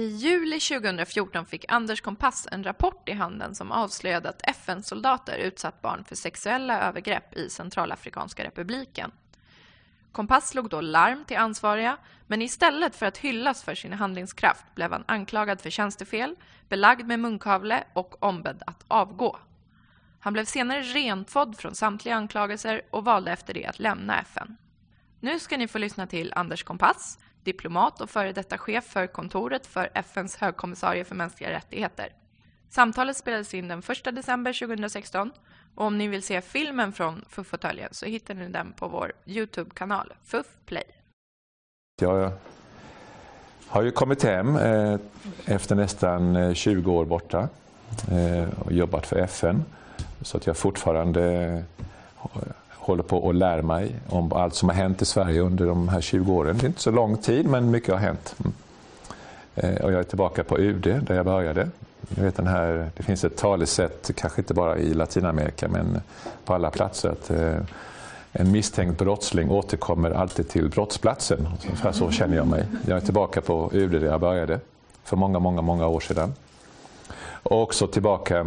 I juli 2014 fick Anders Kompass en rapport i handen som avslöjade att FN-soldater utsatt barn för sexuella övergrepp i Centralafrikanska republiken. Kompass slog då larm till ansvariga, men istället för att hyllas för sin handlingskraft blev han anklagad för tjänstefel, belagd med munkavle och ombedd att avgå. Han blev senare rentvådd från samtliga anklagelser och valde efter det att lämna FN. Nu ska ni få lyssna till Anders Kompass, diplomat och före detta chef för kontoret för FNs högkommissarie för mänskliga rättigheter. Samtalet spelades in den 1 december 2016 och om ni vill se filmen från FUF-fåtöljen så hittar ni den på vår Youtube-kanal FUF Play. Jag har ju kommit hem eh, efter nästan eh, 20 år borta eh, och jobbat för FN så att jag fortfarande håller på att lära mig om allt som har hänt i Sverige under de här 20 åren. Det är inte så lång tid, men mycket har hänt. Mm. Eh, och jag är tillbaka på UD, där jag började. Jag vet den här, det finns ett talesätt, kanske inte bara i Latinamerika, men på alla platser, att eh, en misstänkt brottsling återkommer alltid till brottsplatsen. Ungefär så känner jag mig. Jag är tillbaka på UD där jag började för många, många, många år sedan. Och också tillbaka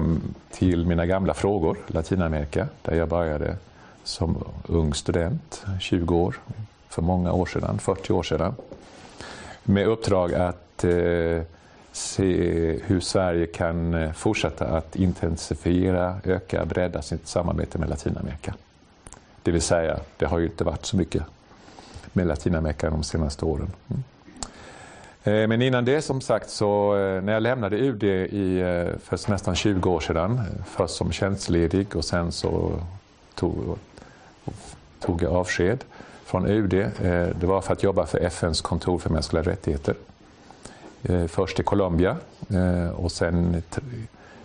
till mina gamla frågor, Latinamerika, där jag började som ung student, 20 år, för många år sedan, 40 år sedan. Med uppdrag att eh, se hur Sverige kan eh, fortsätta att intensifiera, öka, bredda sitt samarbete med Latinamerika. Det vill säga, det har ju inte varit så mycket med Latinamerika de senaste åren. Mm. Eh, men innan det som sagt så eh, när jag lämnade UD i, för nästan 20 år sedan, först som tjänstledig och sen så tog, tog jag avsked från UD. Eh, det var för att jobba för FNs kontor för mänskliga rättigheter. Eh, först i Colombia eh, och sen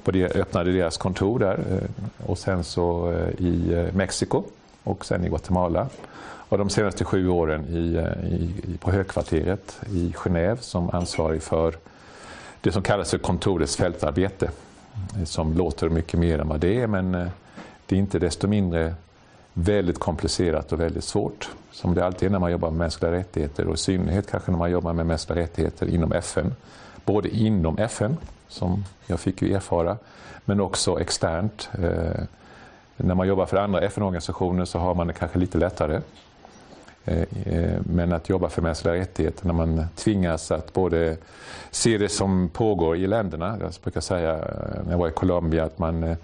på det, öppnade deras kontor där och sen så i Mexiko och sen i Guatemala. Och de senaste sju åren i, i, på högkvarteret i Genève som ansvarig för det som kallas för kontorets fältarbete. Som låter mycket mer än vad det är men det är inte desto mindre väldigt komplicerat och väldigt svårt. Som det alltid är när man jobbar med mänskliga rättigheter och i synnerhet kanske när man jobbar med mänskliga rättigheter inom FN. Både inom FN, som jag fick ju erfara, men också externt. Eh, när man jobbar för andra FN-organisationer så har man det kanske lite lättare. Eh, eh, men att jobba för mänskliga rättigheter när man tvingas att både se det som pågår i länderna. Jag brukar säga eh, när jag var i Colombia att man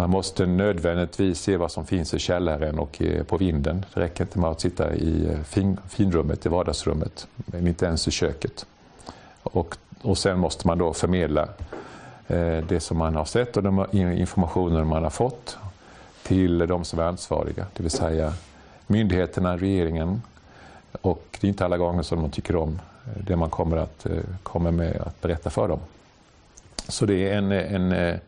man måste nödvändigtvis se vad som finns i källaren och eh, på vinden. Det räcker inte med att sitta i eh, fin, finrummet, i vardagsrummet, men inte ens i köket. Och, och sen måste man då förmedla eh, det som man har sett och de informationer man har fått till de som är ansvariga, det vill säga myndigheterna, regeringen. Och det är inte alla gånger som de tycker om eh, det man kommer att kommer med att berätta för dem. Så det är en, en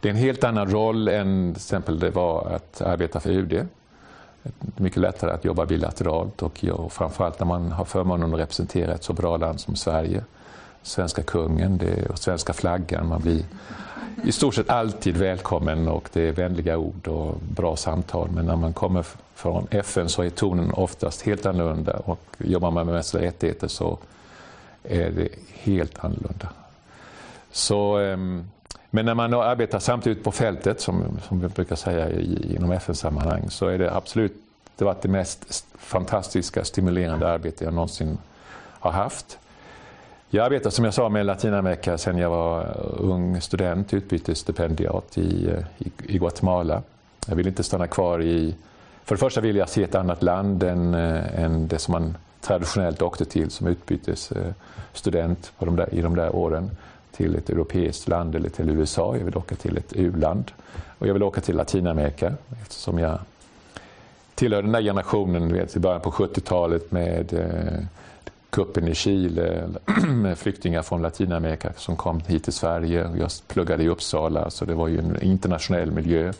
det är en helt annan roll än till exempel det var att arbeta för UD. Det är mycket lättare att jobba bilateralt och, och framförallt när man har förmånen att representera ett så bra land som Sverige. Svenska kungen det, och svenska flaggan. Man blir i stort sett alltid välkommen och det är vänliga ord och bra samtal. Men när man kommer från FN så är tonen oftast helt annorlunda och jobbar man med mänskliga rättigheter så är det helt annorlunda. Så ehm, men när man arbetar samtidigt på fältet, som, som vi brukar säga i, inom FN-sammanhang, så är det absolut det varit det mest fantastiska, stimulerande arbete jag någonsin har haft. Jag arbetar som jag sa med Latinamerika sedan jag var ung student, utbytesstipendiat i, i, i Guatemala. Jag vill inte stanna kvar i... För det första vill jag se ett annat land än, än det som man traditionellt åkte till som utbytesstudent på de där, i de där åren till ett europeiskt land eller till USA. Jag vill åka till ett u-land. Och jag vill åka till Latinamerika eftersom jag tillhör den där generationen vet, i början på 70-talet med eh, kuppen i Chile med flyktingar från Latinamerika som kom hit till Sverige. Jag pluggade i Uppsala så det var ju en internationell miljö.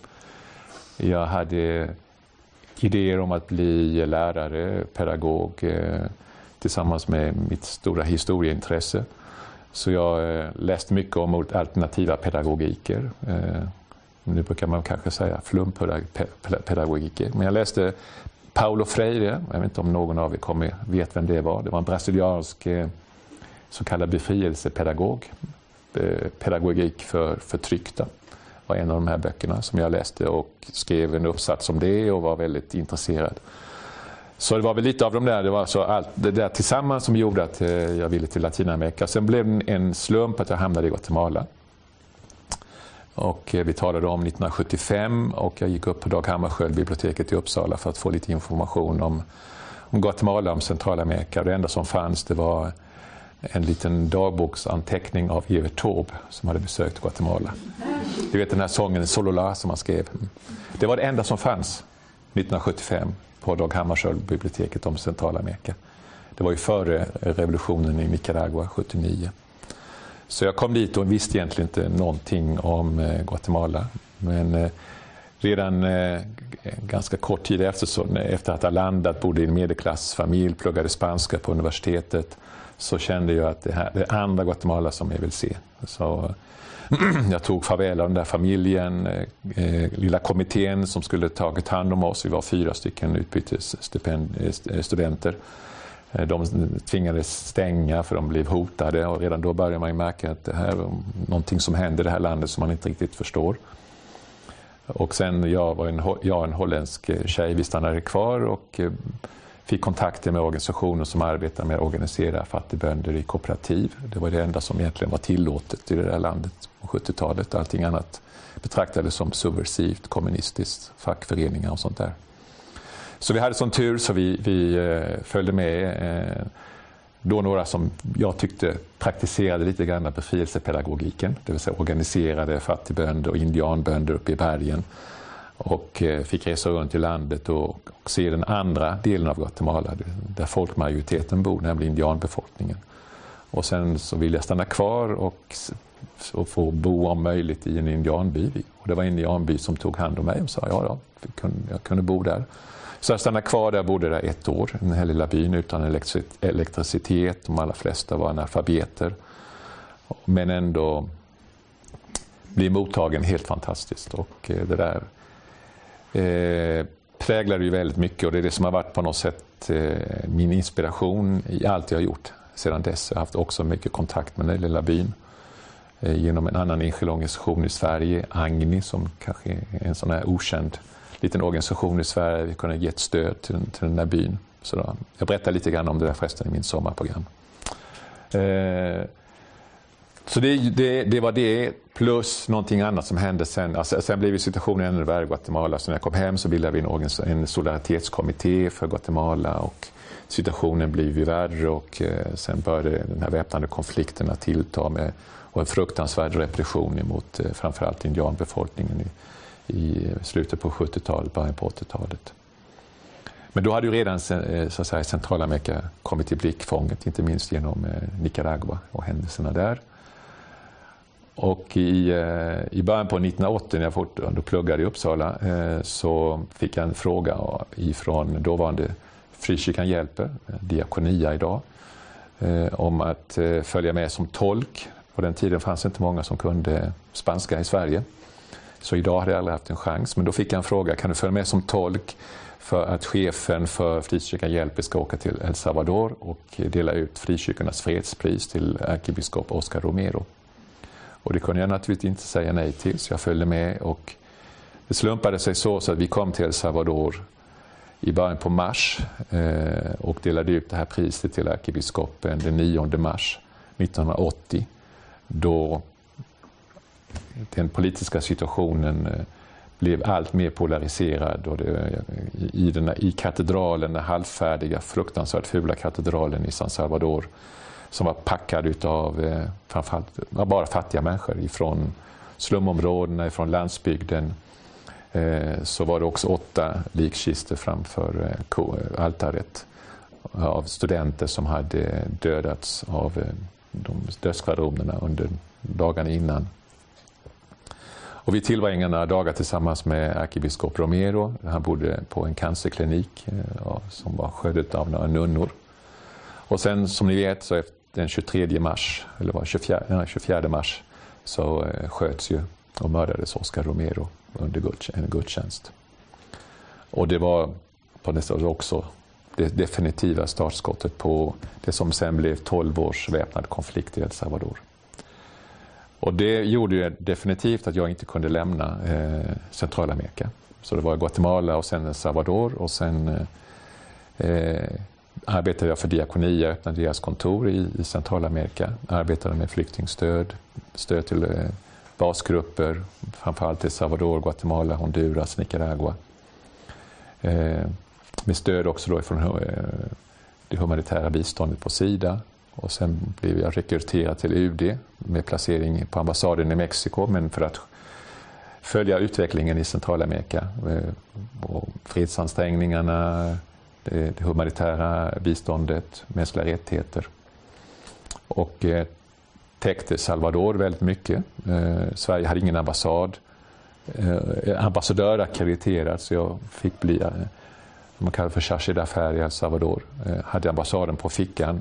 Jag hade idéer om att bli lärare, pedagog eh, tillsammans med mitt stora historieintresse. Så jag eh, läste mycket om alternativa pedagogiker. Eh, nu brukar man kanske säga flumpedagogiker. Men jag läste Paulo Freire, jag vet inte om någon av er kommer, vet vem det var. Det var en brasiliansk eh, så kallad befrielsepedagog. Pedagogik för förtryckta var en av de här böckerna som jag läste och skrev en uppsats om det och var väldigt intresserad. Så det var väl lite av de där, det var så allt det där tillsammans som gjorde att eh, jag ville till Latinamerika. Sen blev det en slump att jag hamnade i Guatemala. Och eh, vi talade om 1975 och jag gick upp på Dag Hammarskjöld biblioteket i Uppsala för att få lite information om, om Guatemala, om Centralamerika. Det enda som fanns det var en liten dagboksanteckning av Evert Taube som hade besökt Guatemala. Du vet den här sången Solola som han skrev. Det var det enda som fanns 1975 på Dag Hammarskjöld biblioteket om Centralamerika. Det var ju före revolutionen i Nicaragua 79. Så jag kom dit och visste egentligen inte någonting om eh, Guatemala. Men eh, redan eh, ganska kort tid efter, så, efter att ha landat, bodde i en medelklassfamilj, pluggade spanska på universitetet, så kände jag att det, här, det är andra Guatemala som jag vill se. Så jag tog farväl av den där familjen, eh, eh, lilla kommittén som skulle tagit hand om oss. Vi var fyra stycken utbytesstudenter. Eh, eh, de tvingades stänga för de blev hotade och redan då började man märka att det här är någonting som händer i det här landet som man inte riktigt förstår. Och sen jag var en, jag en holländsk tjej, vi stannade kvar och eh, fick kontakter med organisationer som arbetar med att organisera fattigbönder i kooperativ. Det var det enda som egentligen var tillåtet i det där landet på 70-talet. Allting annat betraktades som subversivt, kommunistiskt, fackföreningar och sånt där. Så vi hade sån tur så vi, vi eh, följde med eh, då några som jag tyckte praktiserade lite grann befrielsepedagogiken, det vill säga organiserade fattigbönder och indianbönder uppe i bergen och eh, fick resa runt i landet och, och se den andra delen av Guatemala där folkmajoriteten bor, nämligen indianbefolkningen. Och sen så ville jag stanna kvar och, och få bo om möjligt i en indianby. Och det var en indianby som tog hand om mig och sa ja, ja jag kunde bo där. Så jag stannade kvar där, bodde där ett år, i den här lilla byn utan elektricitet. De allra flesta var analfabeter. Men ändå bli mottagen helt fantastiskt. Och eh, det där eh, präglar ju väldigt mycket och det är det som har varit på något sätt eh, min inspiration i allt jag har gjort sedan dess. Jag har haft också mycket kontakt med den lilla byn eh, genom en annan enskild organisation i Sverige, Agni, som kanske är en sån här okänd liten organisation i Sverige. Vi kunde ge ett stöd till, till den där byn. Så då, jag berättar lite grann om det där förresten i min sommarprogram. Eh, så det, det, det, var det, plus någonting annat som hände sen. Alltså, sen blev situationen ännu värre i Guatemala. Så när jag kom hem så bildade vi en, en solidaritetskommitté för Guatemala. Och situationen blev ju värre och eh, sen började den här väpnade konflikten att tillta med och en fruktansvärd repression mot eh, framförallt indianbefolkningen i, i slutet på 70-talet, början på 80-talet. Men då hade ju redan eh, så att säga, Centralamerika kommit i blickfånget, inte minst genom eh, Nicaragua och händelserna där. Och i, eh, i början på 1980 när jag fortfarande pluggade i Uppsala eh, så fick jag en fråga ifrån dåvarande Frikyrkan hjälper, Diakonia idag, eh, om att följa med som tolk. På den tiden fanns det inte många som kunde spanska i Sverige. Så idag hade jag aldrig haft en chans. Men då fick jag en fråga, kan du följa med som tolk för att chefen för Frikyrkan Hjälper ska åka till El Salvador och dela ut frikyrkornas fredspris till ärkebiskop Oscar Romero. Och det kunde jag naturligtvis inte säga nej till, så jag följde med. Och det slumpade sig så, så att vi kom till El Salvador i början på mars eh, och delade ut det här priset till ärkebiskopen den 9 mars 1980. Då den politiska situationen eh, blev allt mer polariserad och det, i, den, i katedralen, den halvfärdiga, fruktansvärt fula katedralen i San Salvador som var packad av eh, framförallt bara fattiga människor ifrån slumområdena, ifrån landsbygden. Eh, så var det också åtta likkistor framför eh, eh, altaret av studenter som hade dödats av eh, de dödsskvadronerna under dagarna innan. Och vi tillbringade några dagar tillsammans med ärkebiskop Romero. Han bodde på en cancerklinik eh, som var skött av några nunnor. Och sen som ni vet så efter den 23 mars, eller var 24, 24 mars, så eh, sköts ju och mördades Oscar Romero under en gudstjänst. Och det var på nästan också det definitiva startskottet på det som sen blev 12 års väpnad konflikt i El Salvador. Och det gjorde ju definitivt att jag inte kunde lämna eh, Centralamerika. Så det var Guatemala och sen El Salvador och sen eh, eh arbetade jag för Diakonia, öppnade deras kontor i, i Centralamerika. Arbetade med flyktingstöd, stöd till eh, basgrupper, framförallt i Salvador, Guatemala, Honduras, Nicaragua. Eh, med stöd också då från eh, det humanitära biståndet på Sida. Och sen blev jag rekryterad till UD med placering på ambassaden i Mexiko men för att följa utvecklingen i Centralamerika. Eh, och fredsansträngningarna, det humanitära biståndet, mänskliga rättigheter. Och eh, täckte Salvador väldigt mycket. Eh, Sverige hade ingen ambassad. Eh, ambassadör akkrediterad så jag fick bli man kallar för chargé d'affaires i El Salvador. Jag eh, hade ambassaden på fickan.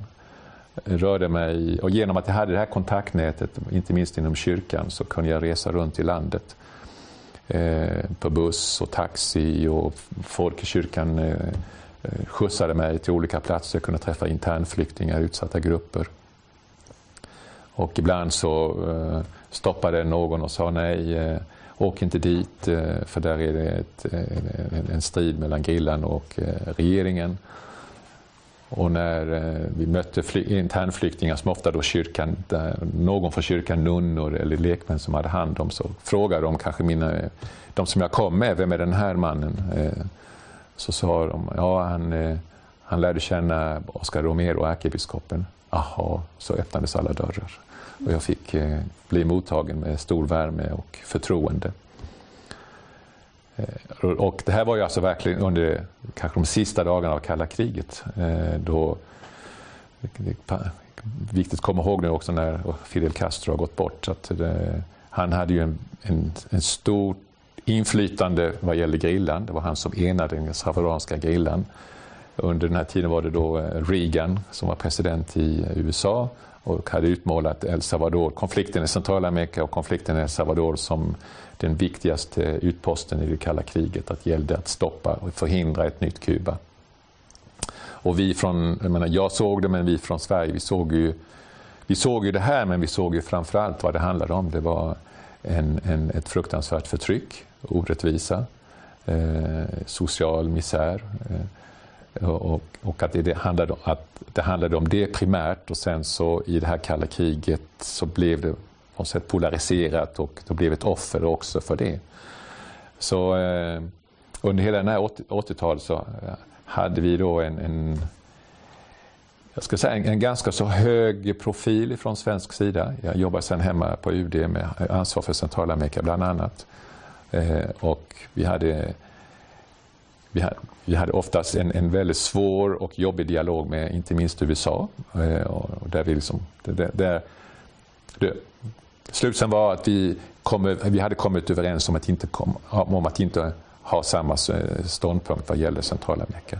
Rörde mig, och genom att jag hade det här kontaktnätet, inte minst inom kyrkan, så kunde jag resa runt i landet. På buss och taxi och folk i kyrkan Eh, skjutsade mig till olika platser. Jag kunde träffa internflyktingar, utsatta grupper. Och ibland så eh, stoppade någon och sa nej, eh, Åk inte dit för där är det ett, en strid mellan grillan och regeringen. Och när vi mötte internflyktingar som ofta då kyrkan, någon från kyrkan, nunnor eller lekmän som hade hand om, så frågade de kanske mina, de som jag kom med, vem är den här mannen? Så sa de, ja han, eh, han lärde känna Oscar Romero, ärkebiskopen. Aha, så öppnades alla dörrar. Och jag fick eh, bli mottagen med stor värme och förtroende. Eh, och det här var ju alltså verkligen under kanske de sista dagarna av kalla kriget. Eh, då, det är viktigt att komma ihåg nu också när Fidel Castro har gått bort. Att det, han hade ju en, en, en stor inflytande vad gäller grillan. Det var han som enade den salvadoranska grillan. Under den här tiden var det då eh, Reagan som var president i eh, USA och hade utmålat El Salvador, konflikten i Centralamerika och konflikten i El Salvador som den viktigaste utposten i det kalla kriget. Att gällde att stoppa och förhindra ett nytt Kuba. Och vi från, jag, menar, jag såg det, men vi från Sverige, vi såg ju, vi såg ju det här, men vi såg ju framförallt vad det handlade om. Det var en, en, ett fruktansvärt förtryck, orättvisa, eh, social misär. Eh, och, och att, det handlade, att det handlade om det primärt och sen så i det här kalla kriget så blev det på något sätt polariserat och då blev ett offer också för det. Så eh, under hela den här 80-talet så eh, hade vi då en, en jag ska säga en, en, ganska så hög profil från svensk sida. Jag jobbar sedan hemma på UD med ansvar för Centralamerika bland annat. Eh, och vi hade vi hade, vi hade oftast en, en väldigt svår och jobbig dialog med inte minst USA. Eh, och där vi liksom, där, där, det, slutsatsen var att vi, kom, vi hade kommit överens om att inte, kom, om att inte ha samma eh, ståndpunkt vad gäller Centralamerika.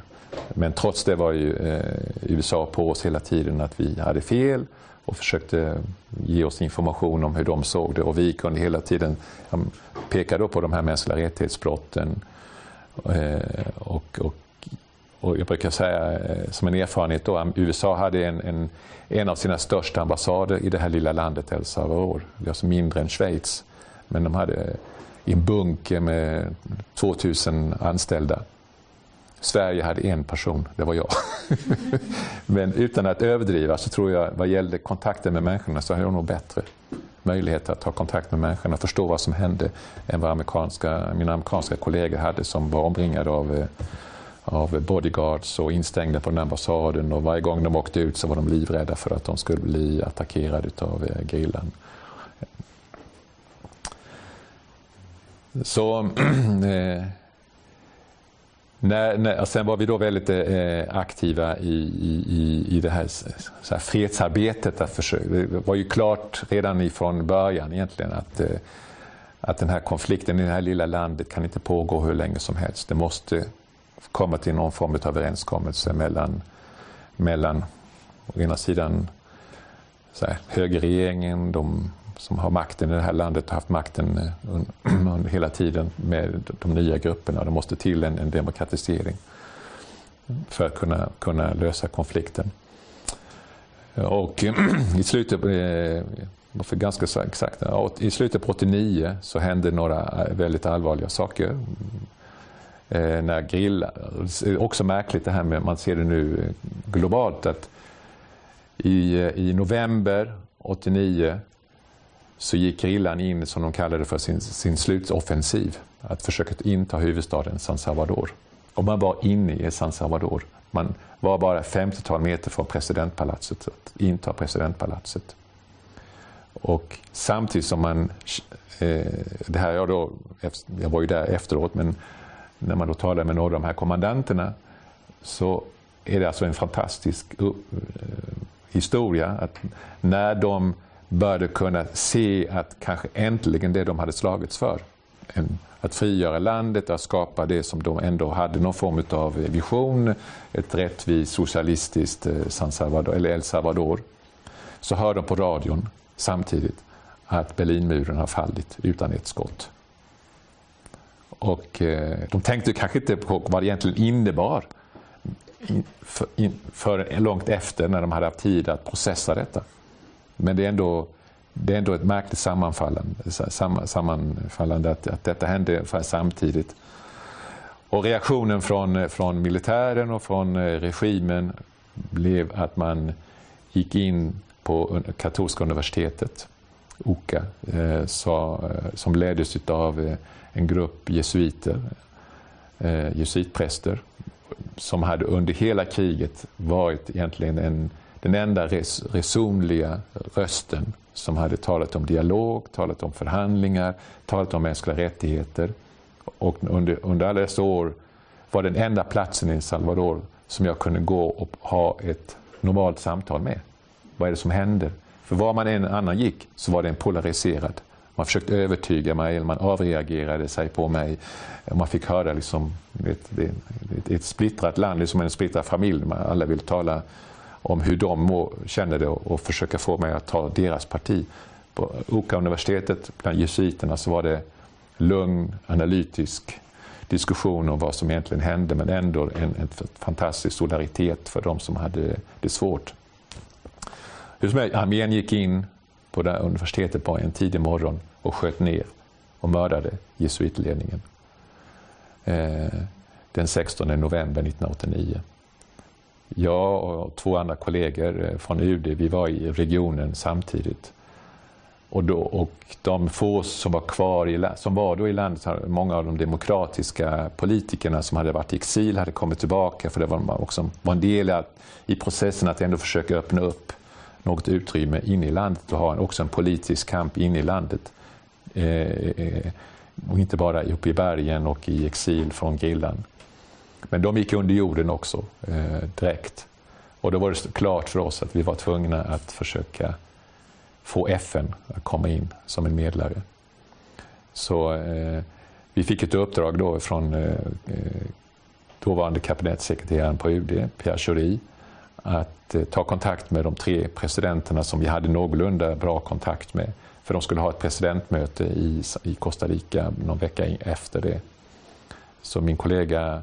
Men trots det var ju eh, USA på oss hela tiden att vi hade fel och försökte ge oss information om hur de såg det. Och vi kunde hela tiden peka på de här mänskliga rättighetsbrotten eh, och, och, och, jag brukar säga eh, som en erfarenhet då, USA hade en, en, en av sina största ambassader i det här lilla landet El Salvador. Det är alltså mindre än Schweiz. Men de hade en bunker med 2000 anställda. Sverige hade en person, det var jag. Men utan att överdriva så tror jag vad gällde kontakten med människorna så hade jag nog bättre möjlighet att ta kontakt med människorna och förstå vad som hände än vad amerikanska, mina amerikanska kollegor hade som var omringade av, eh, av bodyguards och instängda på den ambassaden och varje gång de åkte ut så var de livrädda för att de skulle bli attackerade av eh, gerillan. Så eh, när, när, sen var vi då väldigt eh, aktiva i, i, i det här, så här fredsarbetet. Att försöka, det var ju klart redan ifrån början egentligen att, eh, att den här konflikten i det här lilla landet kan inte pågå hur länge som helst. Det måste komma till någon form av överenskommelse mellan, mellan å ena sidan så här, högerregeringen, de som har makten i det här landet har haft makten eh, hela tiden med de nya grupperna. Det måste till en, en demokratisering. för att kunna, kunna lösa konflikten. Och i slutet, eh, för ganska exakt, i slutet på 89 så hände några eh, väldigt allvarliga saker. När grillar, också märkligt det här med, man ser det nu globalt, att i, i november 89 så gick grillan in, som de kallade det för sin, sin slutoffensiv, att försöka inta huvudstaden San Salvador. Och man var inne i San Salvador. Man var bara 50-tal meter från presidentpalatset, att inta presidentpalatset. Och samtidigt som man, eh, det här jag då, jag var ju där efteråt, men när man då talade med några av de här kommandanterna så är det alltså en fantastisk uh, historia att när de började kunna se att kanske äntligen det de hade slagits för, att frigöra landet, att skapa det som de ändå hade någon form av vision, ett rättvist socialistiskt eh, San Salvador, eller El Salvador, så hör de på radion samtidigt att Berlinmuren har fallit utan ett skott. Och eh, de tänkte kanske inte på vad det egentligen innebar för, för långt efter när de hade haft tid att processa detta. Men det är ändå, det är ändå ett märkligt sammanfallande, sammanfallande att, att detta hände ungefär samtidigt. Och reaktionen från, från militären och från eh, regimen blev att man gick in på katolska universitetet, OKA, eh, eh som leddes av eh, en grupp jesuiter, jesuitpräster som hade under hela kriget varit egentligen en, den enda res, resonliga rösten som hade talat om dialog, talat om förhandlingar, talat om mänskliga rättigheter. Och under, under alla dessa år var den enda platsen i Salvador som jag kunde gå och ha ett normalt samtal med. Vad är det som händer? För var man än annan gick så var det polariserad man försökte övertyga mig, eller man avreagerade sig på mig. Man fick höra liksom, ett, ett, ett splittrat land, liksom en splittrad familj. Alla vill tala om hur de må, känner det och, och försöka få mig att ta deras parti. På Oka-universitetet, bland jesuiterna, så var det lugn, analytisk diskussion om vad som egentligen hände men ändå en, en fantastisk solidaritet för de som hade det svårt. Hur som helst, armén gick in på det universitetet på en tidig morgon och sköt ner och mördade jesuitledningen eh, den 16 november 1989. Jag och två andra kollegor eh, från UD, vi var i regionen samtidigt. Och, då, och de få som var kvar i, som var då i landet, många av de demokratiska politikerna som hade varit i exil hade kommit tillbaka för det var också var en del i processen att ändå försöka öppna upp något utrymme inne i landet och ha också en politisk kamp inne i landet. Eh, eh, och inte bara uppe i bergen och i exil från grillan. Men de gick under jorden också eh, direkt. Och då var det klart för oss att vi var tvungna att försöka få FN att komma in som en medlare. Så eh, vi fick ett uppdrag då från eh, eh dåvarande kabinettssekreteraren på UD, Pierre Schori, att eh, ta kontakt med de tre presidenterna som vi hade någorlunda bra kontakt med. För de skulle ha ett presidentmöte i, i Costa Rica någon vecka efter det. Så min kollega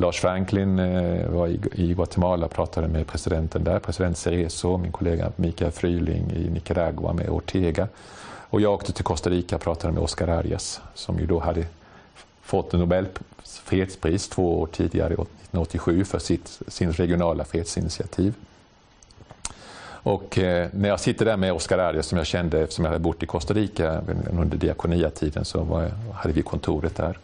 Lars Franklin eh, var i, i Guatemala och pratade med presidenten där, president Cerezo, min kollega Mikael Fryling i Nicaragua med Ortega. Och jag åkte till Costa Rica och pratade med Oscar Arias som ju då hade fått Nobels fredspris två år tidigare, 1987, för sitt, sin regionala fredsinitiativ. Och eh, när jag sitter där med Oscar Arias som jag kände eftersom jag hade bott i Costa Rica under diakoniatiden så var, hade vi kontoret där.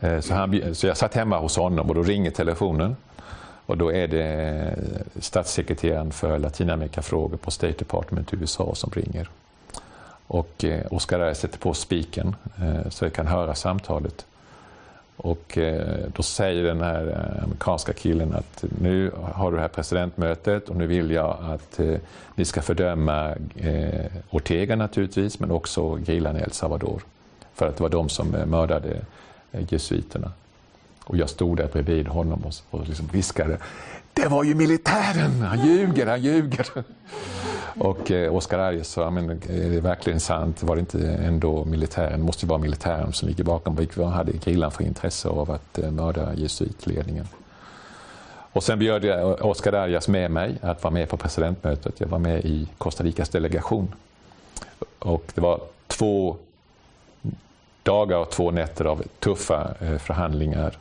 Eh, så, han, så jag satt hemma hos honom och då ringer telefonen. Och då är det eh, statssekreteraren för Latinamerikafrågor på State Department i USA som ringer. Och eh, Oscar Arias sätter på spiken eh, så jag kan höra samtalet. Och eh, då säger den här eh, amerikanska killen att nu har du det här presidentmötet och nu vill jag att eh, ni ska fördöma Ortega naturligtvis men också grillan i El Salvador. För att det var de som mördade Eh, jesuiterna. Och jag stod där bredvid honom och, liksom viskade Det var ju militären! Han ljuger, han ljuger! Och eh, Oskar Arias sa, men eh, är det verkligen sant? Var det inte ändå militären? Det måste ju vara militären som ligger bakom. Vad hade grillan för intresse av att eh, mörda jesuitledningen? Och sen bjöd jag Oscar Arias med mig att vara med på presidentmötet. Jag var med i Costa Ricas delegation. Och det var två dagar och två nätter av tuffa eh, förhandlingar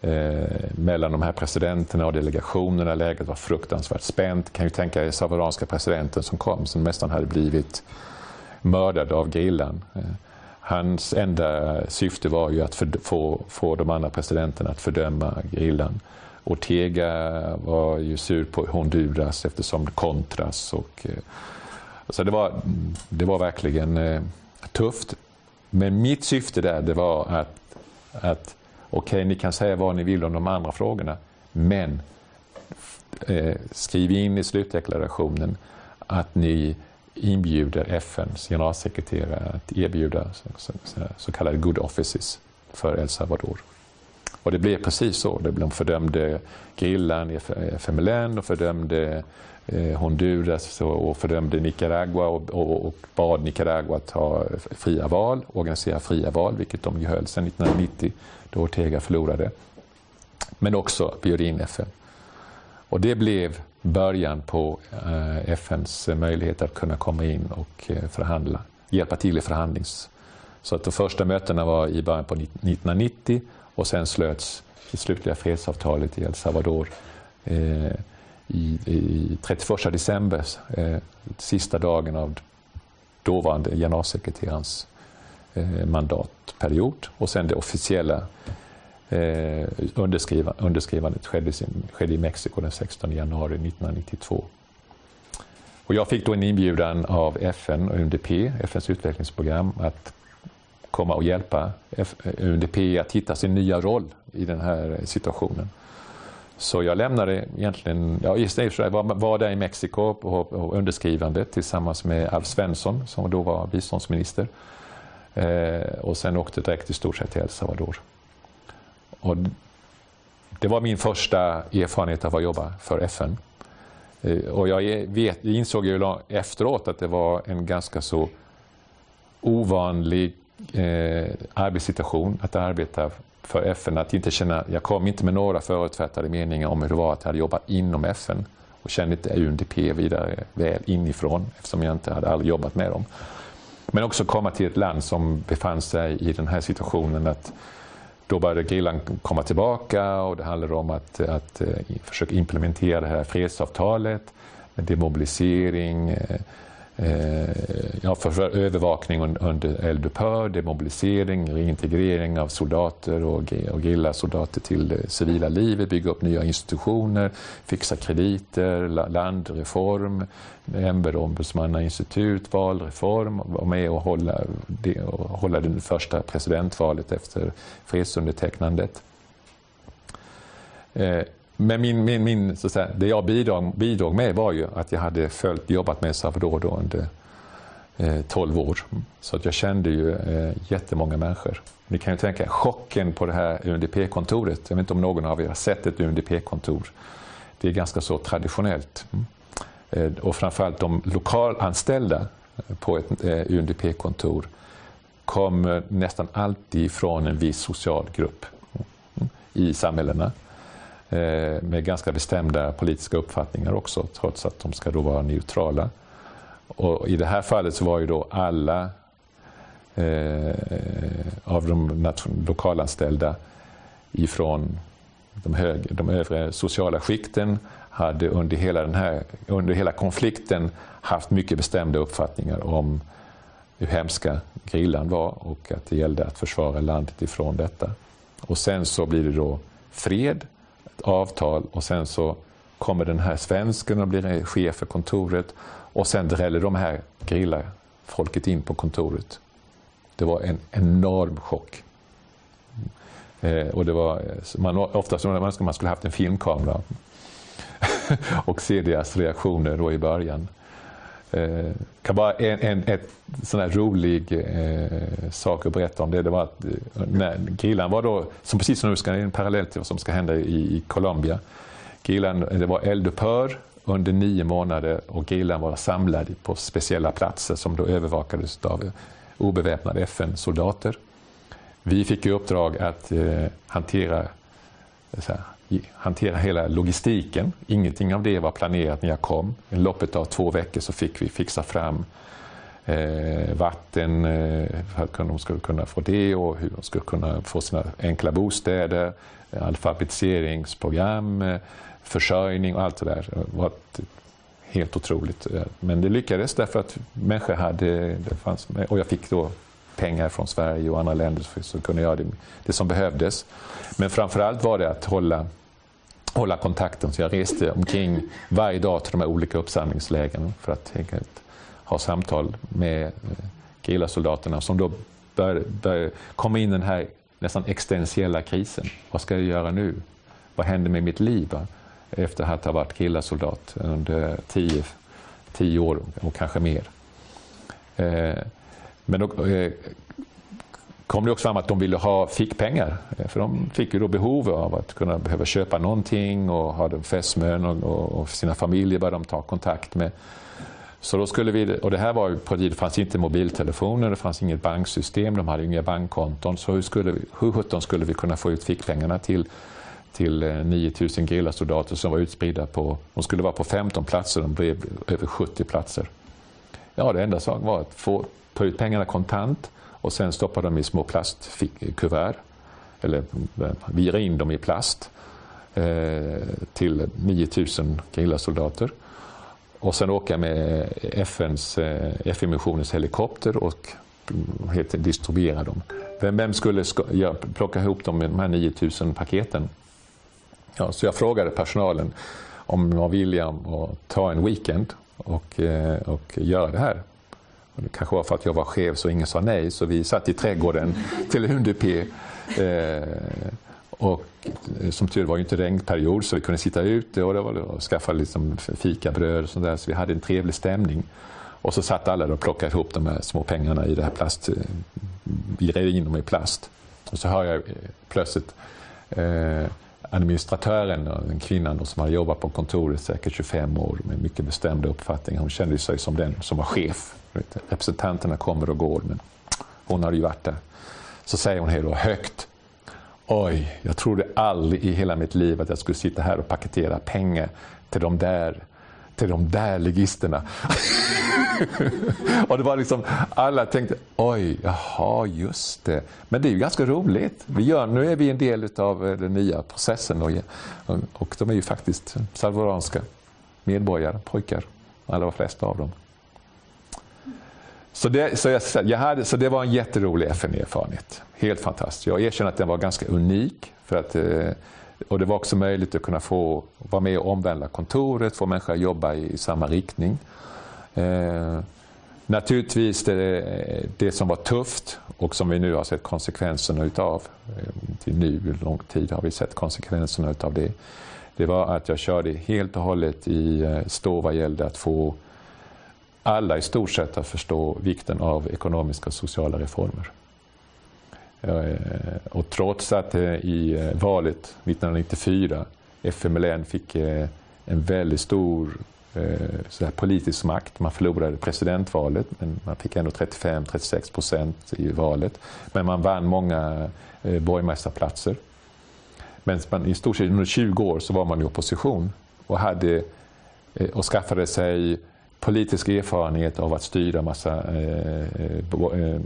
eh, mellan de här presidenterna och delegationerna. Läget var fruktansvärt spänt. Kan ju tänka er salvadoranska presidenten som kom, som nästan hade blivit mördad av gerillan. Eh, hans enda syfte var ju att för, få, få de andra presidenterna att fördöma gerillan. Ortega var ju sur på Honduras eftersom Contras och så det var, det var verkligen tufft. Men mitt syfte där det var att, att okej, okay, ni kan säga vad ni vill om de andra frågorna, men eh, skriv in i slutdeklarationen att ni inbjuder FNs generalsekreterare att erbjuda så, så, så kallade good offices för El Salvador. Och det blev precis så. De fördömde gerillan i FMLN och fördömde Eh, Honduras och fördömde Nicaragua och, och, och bad Nicaragua att ha fria val, organisera fria val, vilket de ju höll sedan 1990 då Ortega förlorade. Men också bjöd in FN. Och det blev början på eh, FNs möjlighet att kunna komma in och eh, förhandla, hjälpa till i förhandlings... Så att de första mötena var i början på 1990 och sen slöts det slutliga fredsavtalet i El Salvador eh, i, i 31 december, eh, sista dagen av dåvarande generalsekreterarens eh, mandatperiod. Och sen det officiella eh, underskriva, underskrivandet skedde, skedde i Mexiko den 16 januari 1992. Och jag fick då en inbjudan av FN och UNDP, FNs utvecklingsprogram, att komma och hjälpa UNDP att hitta sin nya roll i den här situationen. Så jag lämnade egentligen, ja, jag var, var där i Mexiko på, på underskrivandet tillsammans med Alf Svensson som då var biståndsminister. Eh, och sen åkte direkt i stort sett till El Salvador. Och det var min första erfarenhet av att jobba för FN. Eh, och jag vet, insåg ju efteråt att det var en ganska så ovanlig eh, arbetssituation att arbeta för FN. Att inte känna, jag kom inte med några förutfattade meningar om hur det var att jag hade jobbat inom FN och kände inte UNDP vidare väl inifrån eftersom jag inte hade aldrig jobbat med dem. Men också komma till ett land som befann sig i den här situationen att då började gerillan komma tillbaka och det handlade om att, att eh, försöka implementera det här fredsavtalet med demobilisering, eh, Eh, ja, för övervakning under eldupphör, demobilisering, reintegrering av soldater och, och soldater till det civila livet, bygga upp nya institutioner, fixa krediter, landreform, ämbetsombudsmannainstitut, valreform, vara med och hålla det, och hålla det första presidentvalet efter fredsundertecknandet. Eh, men min, min, min, så att säga, det jag bidrog, bidrog med var ju att jag hade följt, jobbat med Salvador då under eh, 12 år. Så att jag kände ju eh, jättemånga människor. Ni kan ju tänka chocken på det här UNDP-kontoret. Jag vet inte om någon av er har sett ett UNDP-kontor. Det är ganska så traditionellt. Mm. Eh, och framförallt de lokalanställda eh, på ett eh, UNDP-kontor kommer nästan alltid från en viss social grupp mm, i samhällena. Eh, med ganska bestämda politiska uppfattningar också, trots att de ska då vara neutrala. Och I det här fallet så var ju då alla eh, av de lokalanställda ifrån de, hög, de övre sociala skikten hade under hela, den här, under hela konflikten haft mycket bestämda uppfattningar om hur hemska grillan var och att det gällde att försvara landet ifrån detta. Och sen så blir det då fred avtal och sen så kommer den här svensken och blir chef för kontoret och sen dräller de här grillar folket in på kontoret. Det var en enorm chock. Eh, och det var, eh, man, ofta så man, man skulle haft en filmkamera och se deras reaktioner då i början. Eh, kan bara en, en ett sån här rolig eh, sak att berätta om det. Det var att eh, när grillan var då, som precis som nu ska en parallell till vad som ska hända i, i Colombia. Grillan, eh, det var eldupphör under nio månader och grillan var samlad på speciella platser som då övervakades av obeväpnade FN-soldater. Vi fick i uppdrag att eh, hantera eh, här, hantera hela logistiken. Ingenting av det var planerat när jag kom. I loppet av två veckor så fick vi fixa fram eh, vatten eh, för att de skulle kunna få det och hur de skulle kunna få sina enkla bostäder, alfabetiseringsprogram, eh, försörjning och allt det där. Det var helt otroligt. Eh, men det lyckades därför att människor hade, det fanns, och jag fick då pengar från Sverige och andra länder som kunde göra det, det som behövdes. Men framförallt var det att hålla, hålla kontakten. Så jag reste omkring varje dag till de här olika uppsamlingslägren för att enkelt ha samtal med eh, gerillasoldaterna som då började, började komma in i den här nästan existentiella krisen. Vad ska jag göra nu? Vad händer med mitt liv? Efter att ha varit gerillasoldat under tio, tio år och kanske mer. Eh, men då eh, kom det också fram att de ville ha fickpengar. Eh, för de fick ju då behov av att kunna behöva köpa någonting och ha fästmön och, och sina familjer började de ta kontakt med. Så då skulle vi, och det här var ju på det fanns inte mobiltelefoner, det fanns inget banksystem, de hade inga bankkonton. Så hur, skulle vi, hur sjutton skulle vi kunna få ut fickpengarna till, till eh, 9000 gerillasoldater som var utspridda på, de skulle vara på 15 platser, de blev över 70 platser. Ja, det enda saken var att få ta ut pengarna kontant och sen stoppa dem i små plastkuvert. Eller eh, vira in dem i plast eh, till 9000 gerillasoldater. Och sen åka med FNs, eh, FN-missionens helikopter och mm, helt distribuera dem. Vem, vem skulle ja, plocka ihop dem med de här 9000 paketen? Ja, så jag frågade personalen om de var villiga att ta en weekend och, och göra det här. Det kanske var för att jag var chef så ingen sa nej, så vi satt i trädgården till Hundepé. Eh, och eh, som tur var ju inte regnperiod så vi kunde sitta ute och, det var, och skaffa liksom fikabröd och sånt där, så vi hade en trevlig stämning. Och så satt alla och plockade ihop de här små pengarna i det här plast, eh, vi rev in dem i plast. Och så hör jag eh, plötsligt eh, administratören, en kvinnan som hade jobbat på kontoret säkert 25 år med mycket bestämda uppfattningar. Hon kände sig som den som var chef representanterna kommer och går, men hon har ju varit där. Så säger hon då högt. Oj, jag trodde aldrig i hela mitt liv att jag skulle sitta här och paketera pengar till de där till de där ligisterna. och det var liksom, alla tänkte, oj, jaha, just det. Men det är ju ganska roligt. Vi gör, nu är vi en del av eh, den nya processen och, och de är ju faktiskt salvadoranska medborgare, pojkar, allra flesta av dem. Så det, så jag, jag hade, så det var en jätterolig FN-erfarenhet. Helt fantastiskt. Jag erkänner att den var ganska unik. För att, eh, och det var också möjligt att kunna få vara med och omvandla kontoret, få människor att jobba i samma riktning. Eh, naturligtvis det, det som var tufft och som vi nu har sett konsekvenserna utav, eh, till nu lång tid har vi sett konsekvenserna utav det. Det var att jag körde helt och hållet i eh, stå vad gällde att få alla i stort sett att förstå vikten av ekonomiska och sociala reformer. Och trots att eh, i eh, valet 1994 FMLN fick eh, en väldigt stor sådär politisk makt. Man förlorade presidentvalet, men man fick ändå 35-36 procent i valet. Men man vann många borgmästarplatser. Men man, i stort sett under 20 år så var man i opposition och, hade, och skaffade sig politisk erfarenhet av att styra massa, eh, eh, eh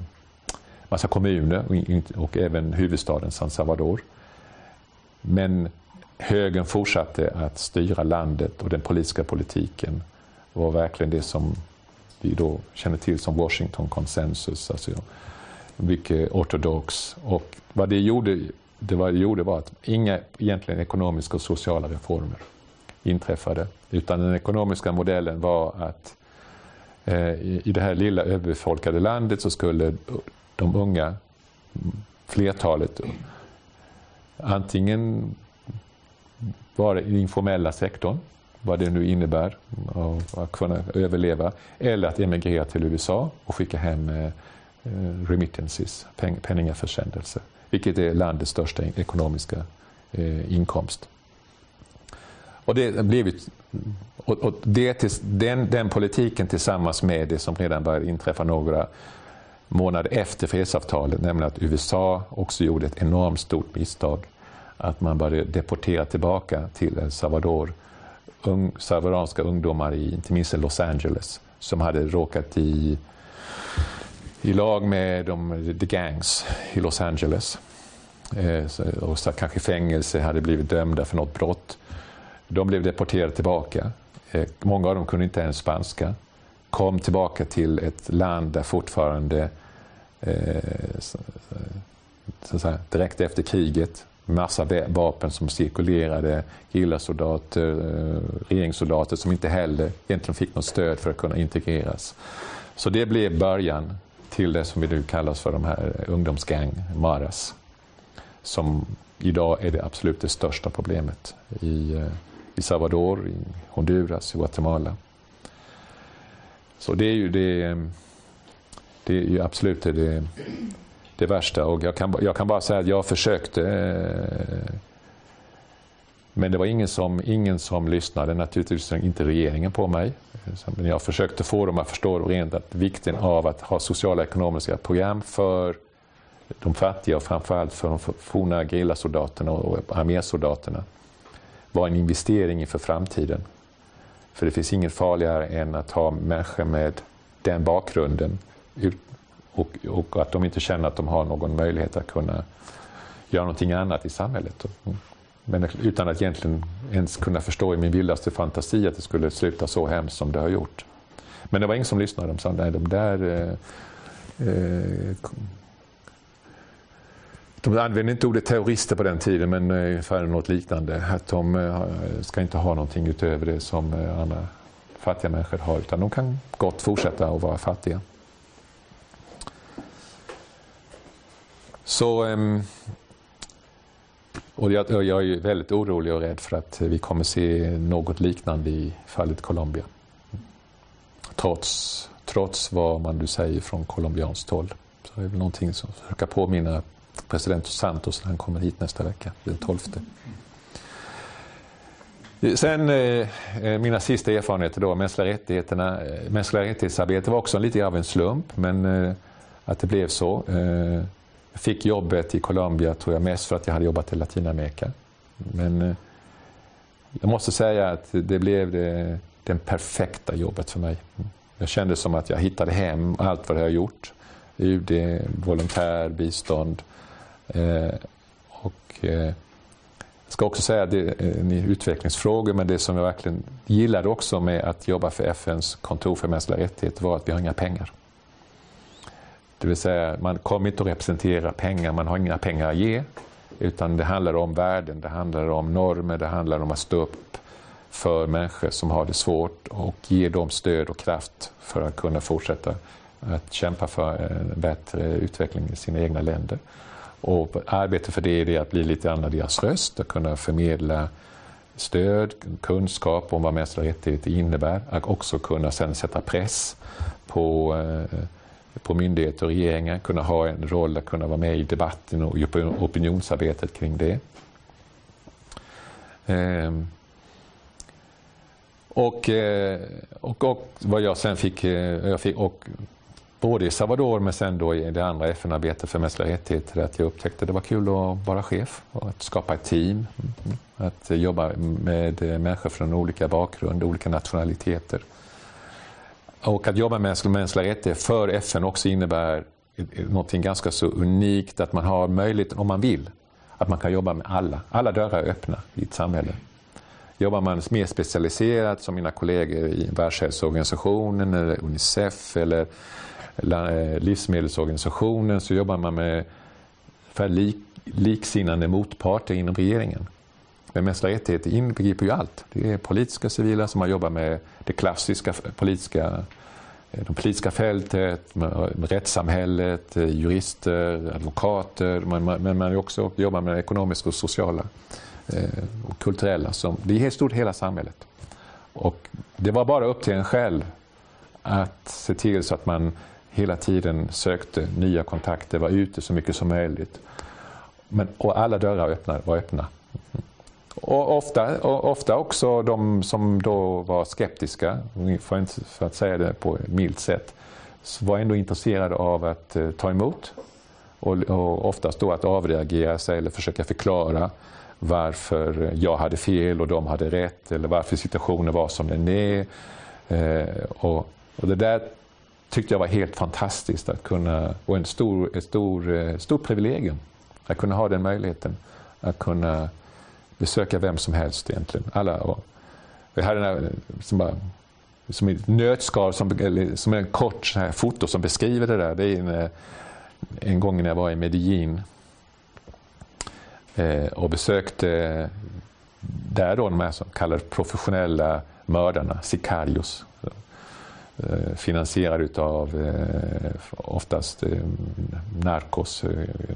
massa kommuner och, och även huvudstaden San Salvador. Men högern fortsatte att styra landet och den politiska politiken var verkligen det som vi då känner till som Washington konsensus. Alltså mycket ortodox. Och vad det gjorde, det vad det gjorde var att inga egentligen ekonomiska och sociala reformer inträffade. Utan den ekonomiska modellen var att eh, i det här lilla överbefolkade landet så skulle de unga, flertalet, antingen vara i den informella sektorn, vad det nu innebär, att kunna överleva, eller att emigrera till USA och skicka hem eh, eh, remittances, penningaförsändelser, vilket är landets största ekonomiska inkomst. Och det blivit, och, och det, den, den politiken tillsammans med det som redan började inträffa några månader efter fredsavtalet, nämligen att USA också gjorde ett enormt stort misstag att man började deportera tillbaka till El Salvador ung, salvadoranska ungdomar i inte minst Los Angeles som hade råkat i, i lag med de, the gangs i Los Angeles. Eh, och satt kanske i fängelse, hade blivit dömda för något brott. De blev deporterade tillbaka. Eh, många av dem kunde inte ens spanska. Kom tillbaka till ett land där fortfarande eh, så, säga, direkt efter kriget massa vapen som cirkulerade, gillasoldater, eh, regeringssoldater som inte heller egentligen fick något stöd för att kunna integreras. Så det blev början till det som vi nu kallar för de här eh, ungdomsgäng, Maras, som idag är det absolut det största problemet i, eh, i Salvador, i Honduras, i Guatemala. Så det är ju det, det är ju absolut det, det värsta. Och jag, kan, jag kan bara säga att jag försökte eh, men det var ingen som, ingen som lyssnade, naturligtvis inte regeringen på mig. Men jag försökte få dem att förstå rent att vikten av att ha sociala och ekonomiska program för de fattiga och framförallt för de forna gerillasoldaterna och armésoldaterna var en investering inför framtiden. För det finns inget farligare än att ha människor med den bakgrunden och, och, att de inte känner att de har någon möjlighet att kunna göra någonting annat i samhället. Men utan att egentligen ens kunna förstå i min vildaste fantasi att det skulle sluta så hemskt som det har gjort. Men det var ingen som lyssnade. De sa nej, de där eh, eh, de använde inte ordet terrorister på den tiden, men eh, ungefär något liknande. Att de eh, ska inte ha någonting utöver det som eh, andra fattiga människor har, utan de kan gott fortsätta att vara fattiga. Så, ehm, och jag, jag är väldigt orolig och rädd för att vi kommer se något liknande i fallet Colombia. Trots, trots vad man nu säger från colombianskt håll. Så det är väl någonting som försöker påminna president Santos när han kommer hit nästa vecka, den 12. Sen eh, eh, mina sista erfarenheter då, mänskliga rättigheterna. Eh, mänskliga rättighetsarbete var också lite av en slump, men eh, att det blev så. Eh, jag fick jobbet i Colombia tror jag mest för att jag hade jobbat i Latinamerika. Men eh, jag måste säga att det blev det, det perfekta jobbet för mig. Jag kände som att jag hittade hem allt vad jag har gjort. UD, volontär, bistånd. Eh, och, eh, jag ska också säga att det är utvecklingsfrågor, men det som jag verkligen gillade också med att jobba för FNs kontor för mänskliga rättigheter var att vi har inga pengar. Det vill säga, man kommer inte att representera pengar, man har inga pengar att ge. Utan det handlar om värden, det handlar om normer, det handlar om att stå upp för människor som har det svårt och ge dem stöd och kraft för att kunna fortsätta att kämpa för en bättre utveckling i sina egna länder. Och arbete för det är det att bli lite grann deras röst, att kunna förmedla stöd, kunskap om vad mänskliga rättigheter innebär, att också kunna sen sätta press på eh, på myndigheter och regeringar, kunna ha en roll att kunna vara med i debatten och opinionsarbetet kring det. Ehm. Och, eh, och, och vad jag sen fick, eh, jag fick och både i Salvador men sen då i det andra FN-arbetet för mänskliga rättigheter, att jag upptäckte att det var kul att vara chef och att skapa ett team. Att jobba med människor från olika bakgrund, olika nationaliteter. Och att jobba med mänskliga rättigheter för FN också innebär något ganska så unikt, att man har möjlighet, om man vill, att man kan jobba med alla. Alla dörrar är öppna i ett samhälle. Jobbar man mer specialiserat som mina kollegor i Världshälsoorganisationen eller Unicef eller Eh, livsmedelsorganisationen så jobbar man med lik, liksinnande motparter inom regeringen. Men mänskliga rättigheter inbegriper ju allt. Det är politiska civila som har jobbat med det klassiska politiska, eh, de politiska fältet, med rättssamhället, eh, jurister, advokater, men man också jobbat med det ekonomiska och sociala och kulturella. Som, det är helt stort hela samhället. Och det var bara upp till en själv att se till så att man hela tiden sökte nya kontakter, var ute så mycket som möjligt. Men, och alla dörrar öppna, var öppna. Och ofta, och ofta också de som då var skeptiska, för, att säga det på ett milt sätt, var ändå intresserade av att eh, ta emot Och, och oftast då att avreagera sig eller försöka förklara varför jag hade fel och de hade rätt eller varför situationen var som den är. Eh, och, och, det där tyckte jag var helt fantastiskt att kunna, och en stor, ett stor, eh, stor privilegium att kunna ha den möjligheten att kunna besöka vem som helst egentligen. Alla, och jag hade den här, eh, som, bara, som ett nötskal, som, som en kort så här foto som beskriver det där. Det är en, eh, en gång när jag var i Medellin eh, och besökte där då de här så kallade professionella mördarna, sicarios. Eh, finansierad utav av oftast eh, narkos,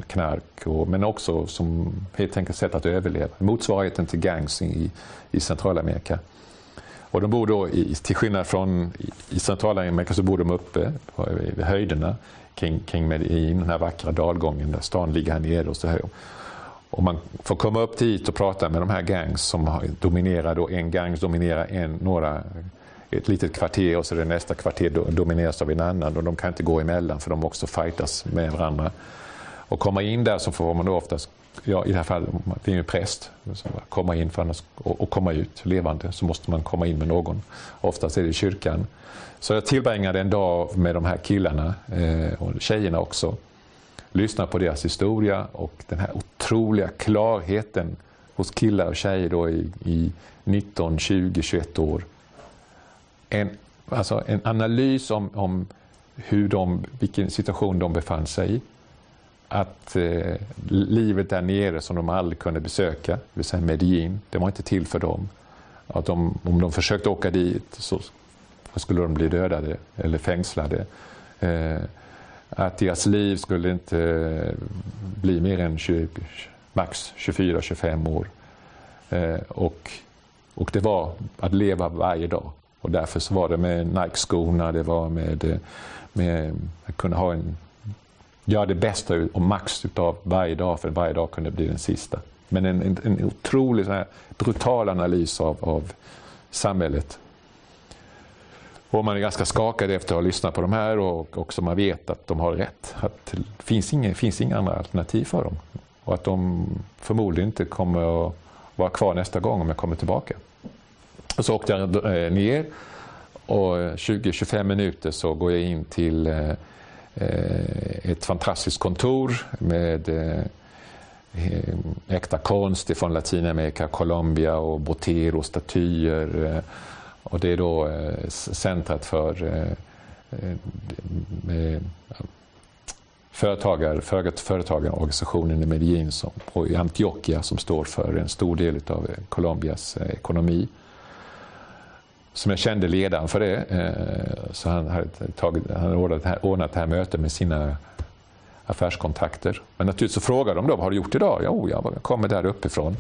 knark, och, men också som helt enkelt sätt att överleva. Motsvarigheten till gangs i, i Centralamerika. Och de bor då, i, till skillnad från i Centralamerika, så bor de uppe vid höjderna kring, kring Medellin, den här vackra dalgången där stan ligger här nere. Och så här. Och man får komma upp dit och prata med de här gangs som dominerar, då, en gangs dominerar en, några ett litet kvarter och så är det nästa kvarter domineras av en annan och de kan inte gå emellan för de också fightas med varandra. Och komma in där så får man då oftast, ja, i det här fallet, det är ju en präst, komma in för annars, och, och, komma ut levande så måste man komma in med någon. Oftast är det kyrkan. Så jag tillbringade en dag med de här killarna eh, och tjejerna också. Lyssnade på deras historia och den här otroliga klarheten hos killar och tjejer då i, i 19, 20, 21 år en, alltså en analys om, om hur de, vilken situation de befann sig i. Att eh, livet där nere som de aldrig kunde besöka, det vill säga Medellin, det var inte till för dem. Att de, om de försökte åka dit så skulle de bli dödade eller fängslade. Eh, att deras liv skulle inte eh, bli mer än 20, max 24-25 år. Eh, och, och det var att leva varje dag. Och därför så var det med Nike-skorna, det var med, eh, med att kunna ha en, göra det bästa och max av varje dag, för varje dag kunde bli den sista. Men en, en, en otrolig här, brutal analys av, av samhället. Och man är ganska skakad efter att ha lyssnat på de här och också man vet att de har rätt. Att det finns inga, finns inga andra alternativ för dem. Och att de förmodligen inte kommer att vara kvar nästa gång om jag kommer tillbaka. Och så åkte jag eh, ner och eh, 20-25 minuter så går jag in till eh, ett fantastiskt kontor med äkta konst från Latinamerika, Colombia och Botero, statyer. Och det är då centret för företagar, företagarorganisationen i Medellin som, och i Antioquia som står för en stor del av Colombias ekonomi som jag kände ledaren för det. Eh, så han hade, tagit, han hade ordnat, det här, ordnat det här mötet med sina affärskontakter. Men naturligtvis så frågade de då, vad har du gjort idag? Jo, jag kommer där uppifrån.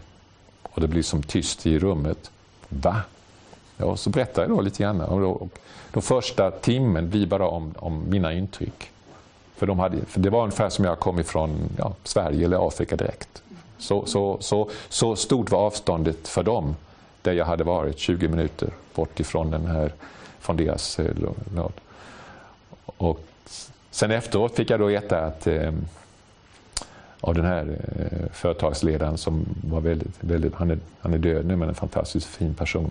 Och det blir som tyst i rummet. Va? Ja, så berättar jag då lite grann. Och då, och de första timmen blir bara om, om mina intryck. För, de hade, för det var ungefär som jag kom ifrån ja, Sverige eller Afrika direkt. Så, så, så, så stort var avståndet för dem där jag hade varit 20 minuter bort ifrån den här, från deras eh, låd. Och sen efteråt fick jag då veta att eh, av den här eh, företagsledaren som var väldigt, väldigt han, är, han är död nu men en fantastiskt fin person.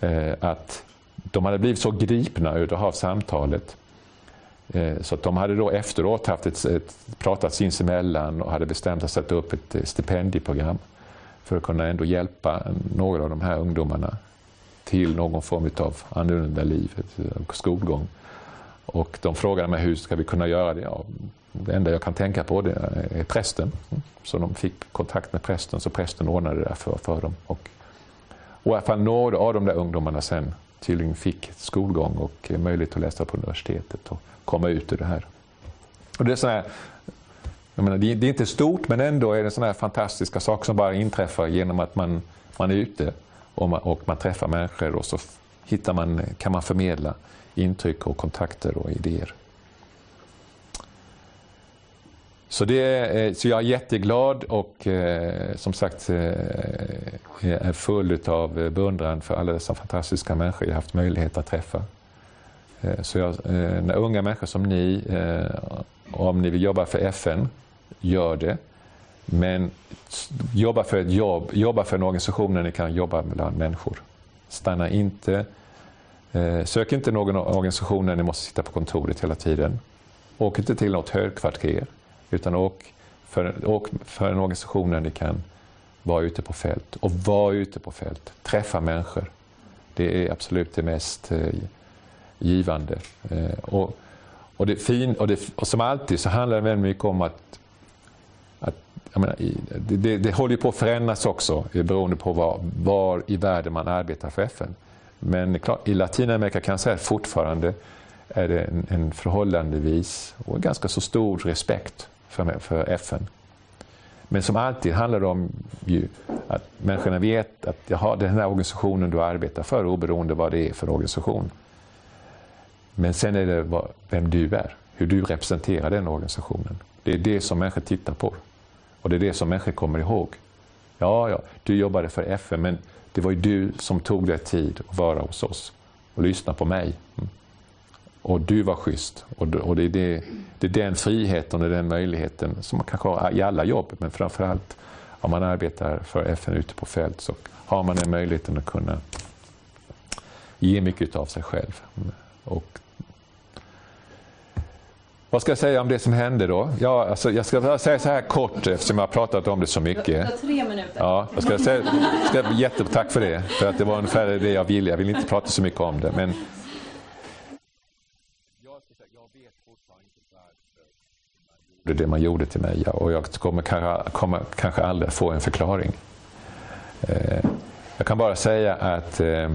Eh, att de hade blivit så gripna av samtalet eh, så att de hade då efteråt haft ett, ett, pratat sinsemellan och hade bestämt att sätta upp ett eh, stipendieprogram för att kunna ändå hjälpa några av de här ungdomarna till någon form av annorlunda liv, eh, skolgång. Och de frågade mig hur ska vi kunna göra det? Ja, det enda jag kan tänka på det är prästen. Mm. Så de fick kontakt med prästen, så prästen ordnade det där för, för dem. Och, och i alla fall några av de där ungdomarna sen tydligen fick skolgång och eh, möjlighet att läsa på universitetet och komma ut ur det här. Och det är sådana här Menar, det, är inte stort men ändå är det sådana här fantastiska saker som bara inträffar genom att man, man är ute och man, och man träffar människor och så hittar man, kan man förmedla intryck och kontakter och idéer. Så, det eh, så jag är jätteglad och eh, som sagt eh, är full av beundran för alla dessa fantastiska människor jag haft möjlighet att träffa. Eh, så jag, eh, när unga människor som ni, eh, om ni vill jobba för FN, gör det. Men jobba för ett jobb, jobba för en organisation där ni kan jobba bland människor. Stanna inte, eh, sök inte någon organisation där ni måste sitta på kontoret hela tiden. Åk inte till något högkvarter, utan åk för, åk för en organisation där ni kan vara ute på fält. Och var ute på fält, träffa människor. Det är absolut det mest eh, givande. Eh, och, och, det fin, och, det, och som alltid så handlar det väldigt mycket om att, att menar, det, det, det, håller på att förändras också eh, beroende på var, var i världen man arbetar för FN. Men klart, i Latinamerika kan jag säga att fortfarande är det en, en förhållandevis och ganska så stor respekt för, för FN. Men som alltid handlar det om ju, att människorna vet att jaha, den här organisationen du arbetar för, oberoende vad det är för organisation. Men sen är det vad, vem du är, hur du representerar den organisationen. Det är det som människor tittar på. Och det är det som människor kommer ihåg. Ja, ja, du jobbade för FN, men det var ju du som tog dig tid att vara hos oss och lyssna på mig. Mm. Och du var schysst. Och det är, det, det är den friheten och den möjligheten som man kanske har i alla jobb, men framförallt om man arbetar för FN ute på fält så har man den möjligheten att kunna ge mycket av sig själv. Mm. Och vad ska jag säga om det som hände då? Ja, alltså, jag ska säga så här kort eftersom jag har pratat om det så mycket. Du har tre minuter. Ja, jag ska säga, ska, jättetack för det. För att det var ungefär det jag ville. Jag vill inte prata så mycket om det. Men det man gjorde till mig och jag kommer kanske, kommer kanske aldrig få en förklaring. Eh, jag kan bara säga att eh,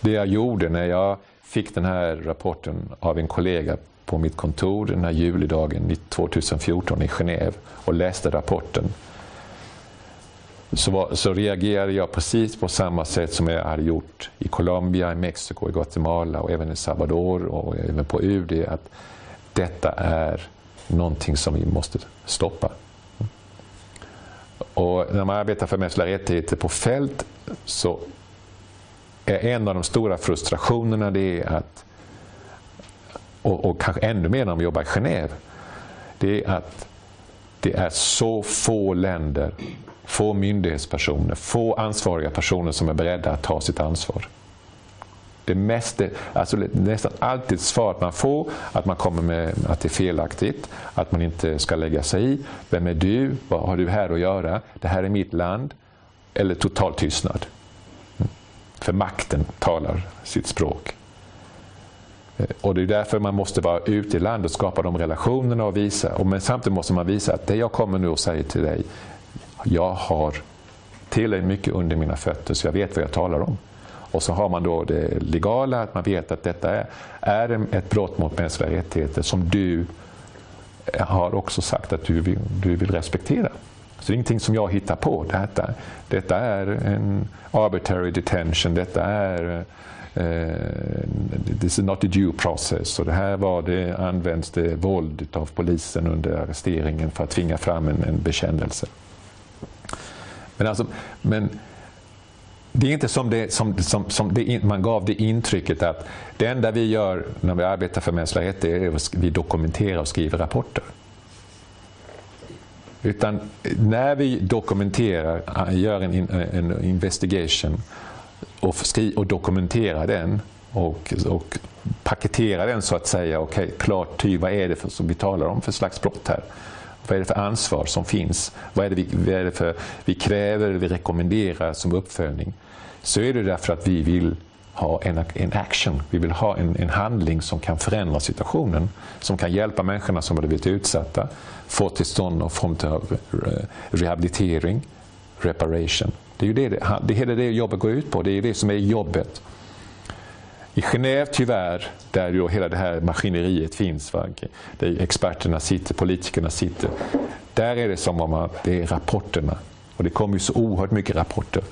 det jag gjorde när jag fick den här rapporten av en kollega på mitt kontor den här julidagen 2014 i Genève och läste rapporten så, var, så, reagerade jag precis på samma sätt som jag hade gjort i Colombia, i Mexiko, i Guatemala och även i Salvador och även på UD. Att detta är någonting som vi måste stoppa. Och när man arbetar för mänskliga rättigheter på fält så är en av de stora frustrationerna det är att, och, och kanske ännu mer när man jobbar i Genève, det är att det är så få länder, få myndighetspersoner, få ansvariga personer som är beredda att ta sitt ansvar. Det mest, alltså nästan alltid svaret man får att man kommer med att det är felaktigt, att man inte ska lägga sig i. Vem är du? Vad har du här att göra? Det här är mitt land. Eller total tystnad. För makten talar sitt språk. Eh, och Det är därför man måste vara ute i landet och skapa de relationerna och visa. Men samtidigt måste man visa att det jag kommer nu och säger till dig, jag har tillräckligt mycket under mina fötter så jag vet vad jag talar om. Och så har man då det legala, att man vet att detta är, är ett brott mot mänskliga rättigheter som du eh, har också sagt att du vill, du vill respektera. Så det är ingenting som jag hittar på. Detta, detta är en arbitrary detention, detta är Eh, this is not a due process. Så det här var det, används det våld av polisen under arresteringen för att tvinga fram en, en bekännelse. Men, alltså, men det är inte som, det, som, som, som det, man gav det intrycket att det enda vi gör när vi arbetar för mänskliga rättigheter är att vi dokumenterar och skriver rapporter. Utan när vi dokumenterar, gör en, en investigation och, skri, och dokumentera den och, och paketera den så att säga. Okej, okay, klart ty, vad är det för, som vi talar om för slags brott här? Vad är det för ansvar som finns? Vad är det vi, vad är det för, vi kräver, vi rekommenderar som uppföljning? Så är det därför att vi vill ha en, en action. Vi vill ha en, en handling som kan förändra situationen. Som kan hjälpa människorna som har blivit utsatta. Få till stånd någon form av rehabilitering, reparation. Det är ju det, det, det hela det jobbet går ut på. Det är det som är jobbet. I Genève tyvärr, där ju hela det här maskineriet finns, va? där experterna sitter, politikerna sitter, där är det som om att det är rapporterna. Och det kommer ju så oerhört mycket rapporter.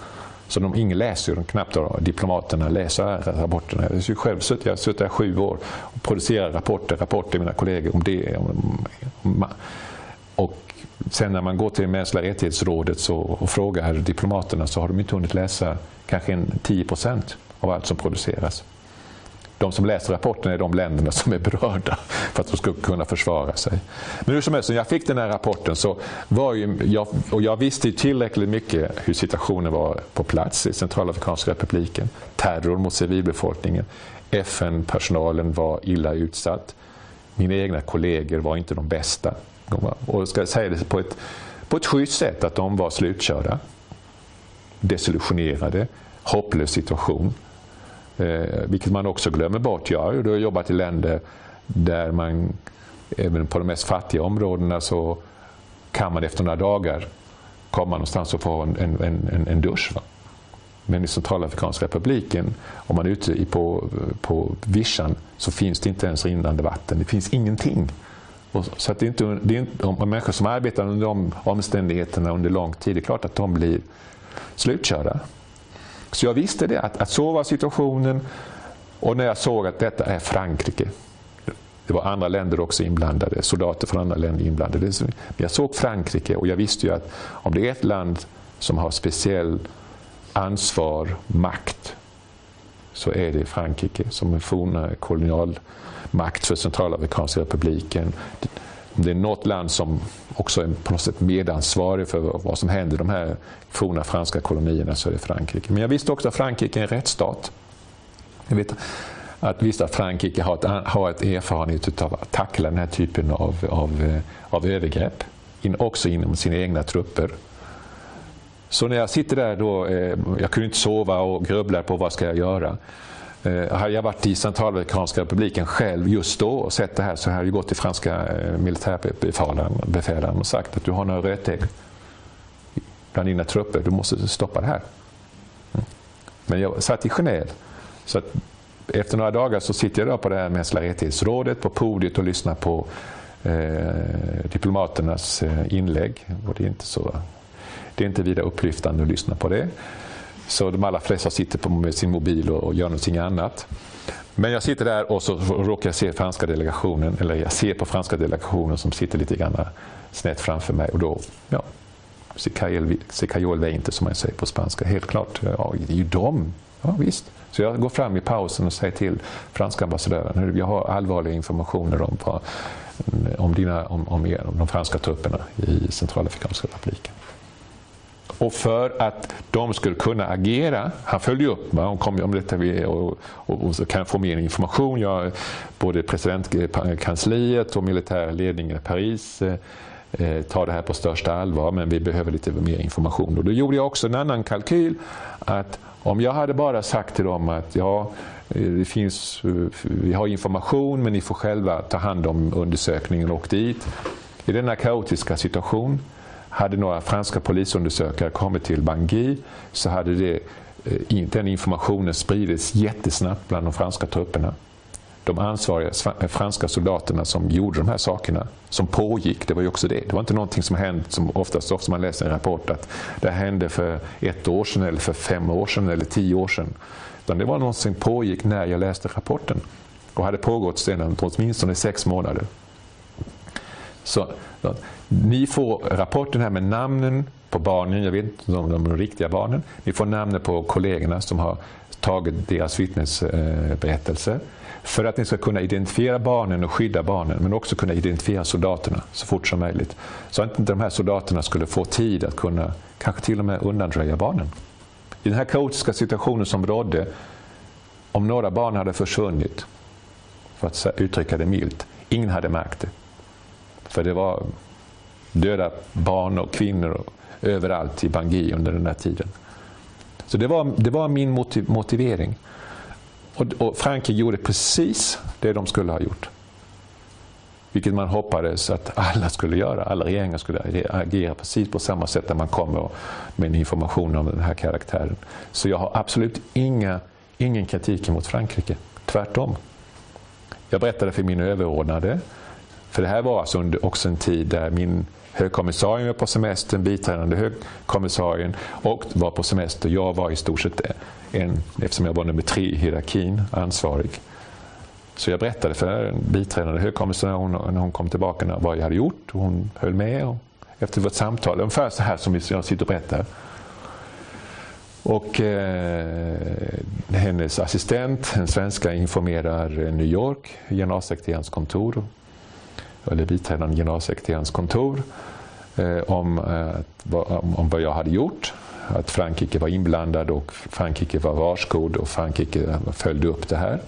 Så de, ingen läser ju, knappt då, diplomaterna läser rapporterna. Jag har själv suttit, jag har suttit här sju år och producerat rapporter, rapporter mina kollegor om det. Om, om, och sen när man går till Mänskliga rättighetsrådet så, och frågar diplomaterna så har de inte hunnit läsa kanske en 10 procent av allt som produceras. de som läser rapporten är de länderna som är berörda för att de ska kunna försvara sig. Men hur som helst, när jag fick den här rapporten så var ju, jag, och jag visste tillräckligt mycket hur situationen var på plats i Centralafrikanska republiken. Terror mot civilbefolkningen. FN-personalen var illa utsatt. Mina egna kollegor var inte de bästa. Och jag ska säga det på ett, på ett schysst sätt att de var slutkörda. Desillusionerade. Hopplös situation. Eh, vilket man också glömmer bort. Jag har jobbat i länder där man, även på de mest fattiga områdena, så kan man efter några dagar komma någonstans och få en, en, en, en dusch. Va? Men i Centralafrikanska republiken, om man är ute på, på vischan, så finns det inte ens rinnande vatten. Det finns ingenting. Så att det är inte, det är inte, om människor som arbetar under de omständigheterna under lång tid, det är klart att de blir slutkörda. Så jag visste det, att, att så var situationen. Och när jag såg att detta är Frankrike, det var andra länder också inblandade, soldater från andra länder inblandade. Men jag såg Frankrike och jag visste ju att om det är ett land som har speciell ansvar, makt, så är det Frankrike som en forna makt för Centralafrikanska republiken. Om det är något land som också är på något sätt medansvarig för vad som händer i de här forna franska kolonierna så är det Frankrike. Men jag visste också att Frankrike är en rättsstat. Jag vet att visst att Frankrike har ett, har ett erfarenhet av att tackla den här typen av, av, av övergrepp. In, också inom sina egna trupper. Så när jag sitter där då, eh, jag kunde inte sova och grubblar på vad ska jag göra. Eh, hade jag varit i Centralafrikanska republiken själv just då och sett det här så hade jag gått till franska eh, militärbefälaren och sagt att du har några rötägg bland dina trupper, du måste stoppa det här. Mm. Men jag satt i Genève. Så efter några dagar så sitter jag då på det här mänskliga rättighetsrådet på podiet och lyssnar på eh, diplomaternas eh, inlägg. Och det är inte så det är inte vidare upplyftande att lyssna på det. Så de allra flesta sitter på med sin mobil och, gör någonting annat. Men jag sitter där och så råkar jag se franska delegationen, eller jag ser på franska delegationen som sitter lite grann snett framför mig och då, ja, se cajol inte som man säger på spanska. Helt klart, ja, det är ju dem. Ja, visst. Så jag går fram i pausen och säger till franska ambassadören, jag har allvarliga informationer om, om, dina, om, om, er, om de franska trupperna i Centralafrikanska republiken. Och för att de skulle kunna agera, han följde upp va, kom om detta och, och, och, så kan jag få mer information. Jag, både presidentkansliet och militärledningen i Paris eh, eh, tar det här på största allvar men vi behöver lite mer information. Och då gjorde jag också en annan kalkyl att om jag hade bara sagt till dem att ja, eh, det finns, eh, vi har information men ni får själva ta hand om undersökningen och åk dit. I denna kaotiska situation hade några franska polisundersökare kommit till Bangui så hade det, eh, den informationen spridits jättesnabbt bland de franska trupperna. De ansvariga eh, franska soldaterna som gjorde de här sakerna, som pågick, det var ju också det. Det var inte någonting som hände, som oftast, ofta man läser en rapport, att det hände för ett år sedan, eller för fem år sedan, eller tio år sedan. Utan det var något som pågick när jag läste rapporten och hade pågått sedan åtminstone sex månader. Så, ni får rapporten här med namnen på barnen, jag vet inte om de är riktiga barnen. Ni får namnen på kollegorna som har tagit deras vittnesberättelser. För att ni ska kunna identifiera barnen och skydda barnen, men också kunna identifiera soldaterna så fort som möjligt. Så att inte de här soldaterna skulle få tid att kunna, kanske till och med undanröja barnen. I den här kaotiska situationen som rådde, om några barn hade försvunnit, för att uttrycka det milt, ingen hade märkt det. För det var döda barn och kvinnor överallt i Bangui under den här tiden. Så det var, det var min motiv, motivering. Och, och Frankrike gjorde precis det de skulle ha gjort. Vilket man hoppades att alla skulle göra. Alla regeringar skulle agera precis på samma sätt när man kommer med information om den här karaktären. Så jag har absolut inga, ingen kritik mot Frankrike. Tvärtom. Jag berättade för min överordnade för det här var alltså under också en tid där min högkommissarie var på semester, biträdande högkommissarien och var på semester. Jag var i stort sett en, eftersom jag var nummer tre i hierarkin, ansvarig. Så jag berättade för biträdande högkommissarien när hon kom tillbaka vad jag hade gjort. Hon höll med och efter vårt samtal, ungefär så här som jag sitter och berättar. Och eh, hennes assistent, en svenska, informerar New York, generalsekreterarens kontor, eller biträdande generalsekreterarens kontor, eh, eh, om, om, vad jag hade gjort. Att Frankrike var inblandad och Frankrike var varskod och Frankrike följde upp det här.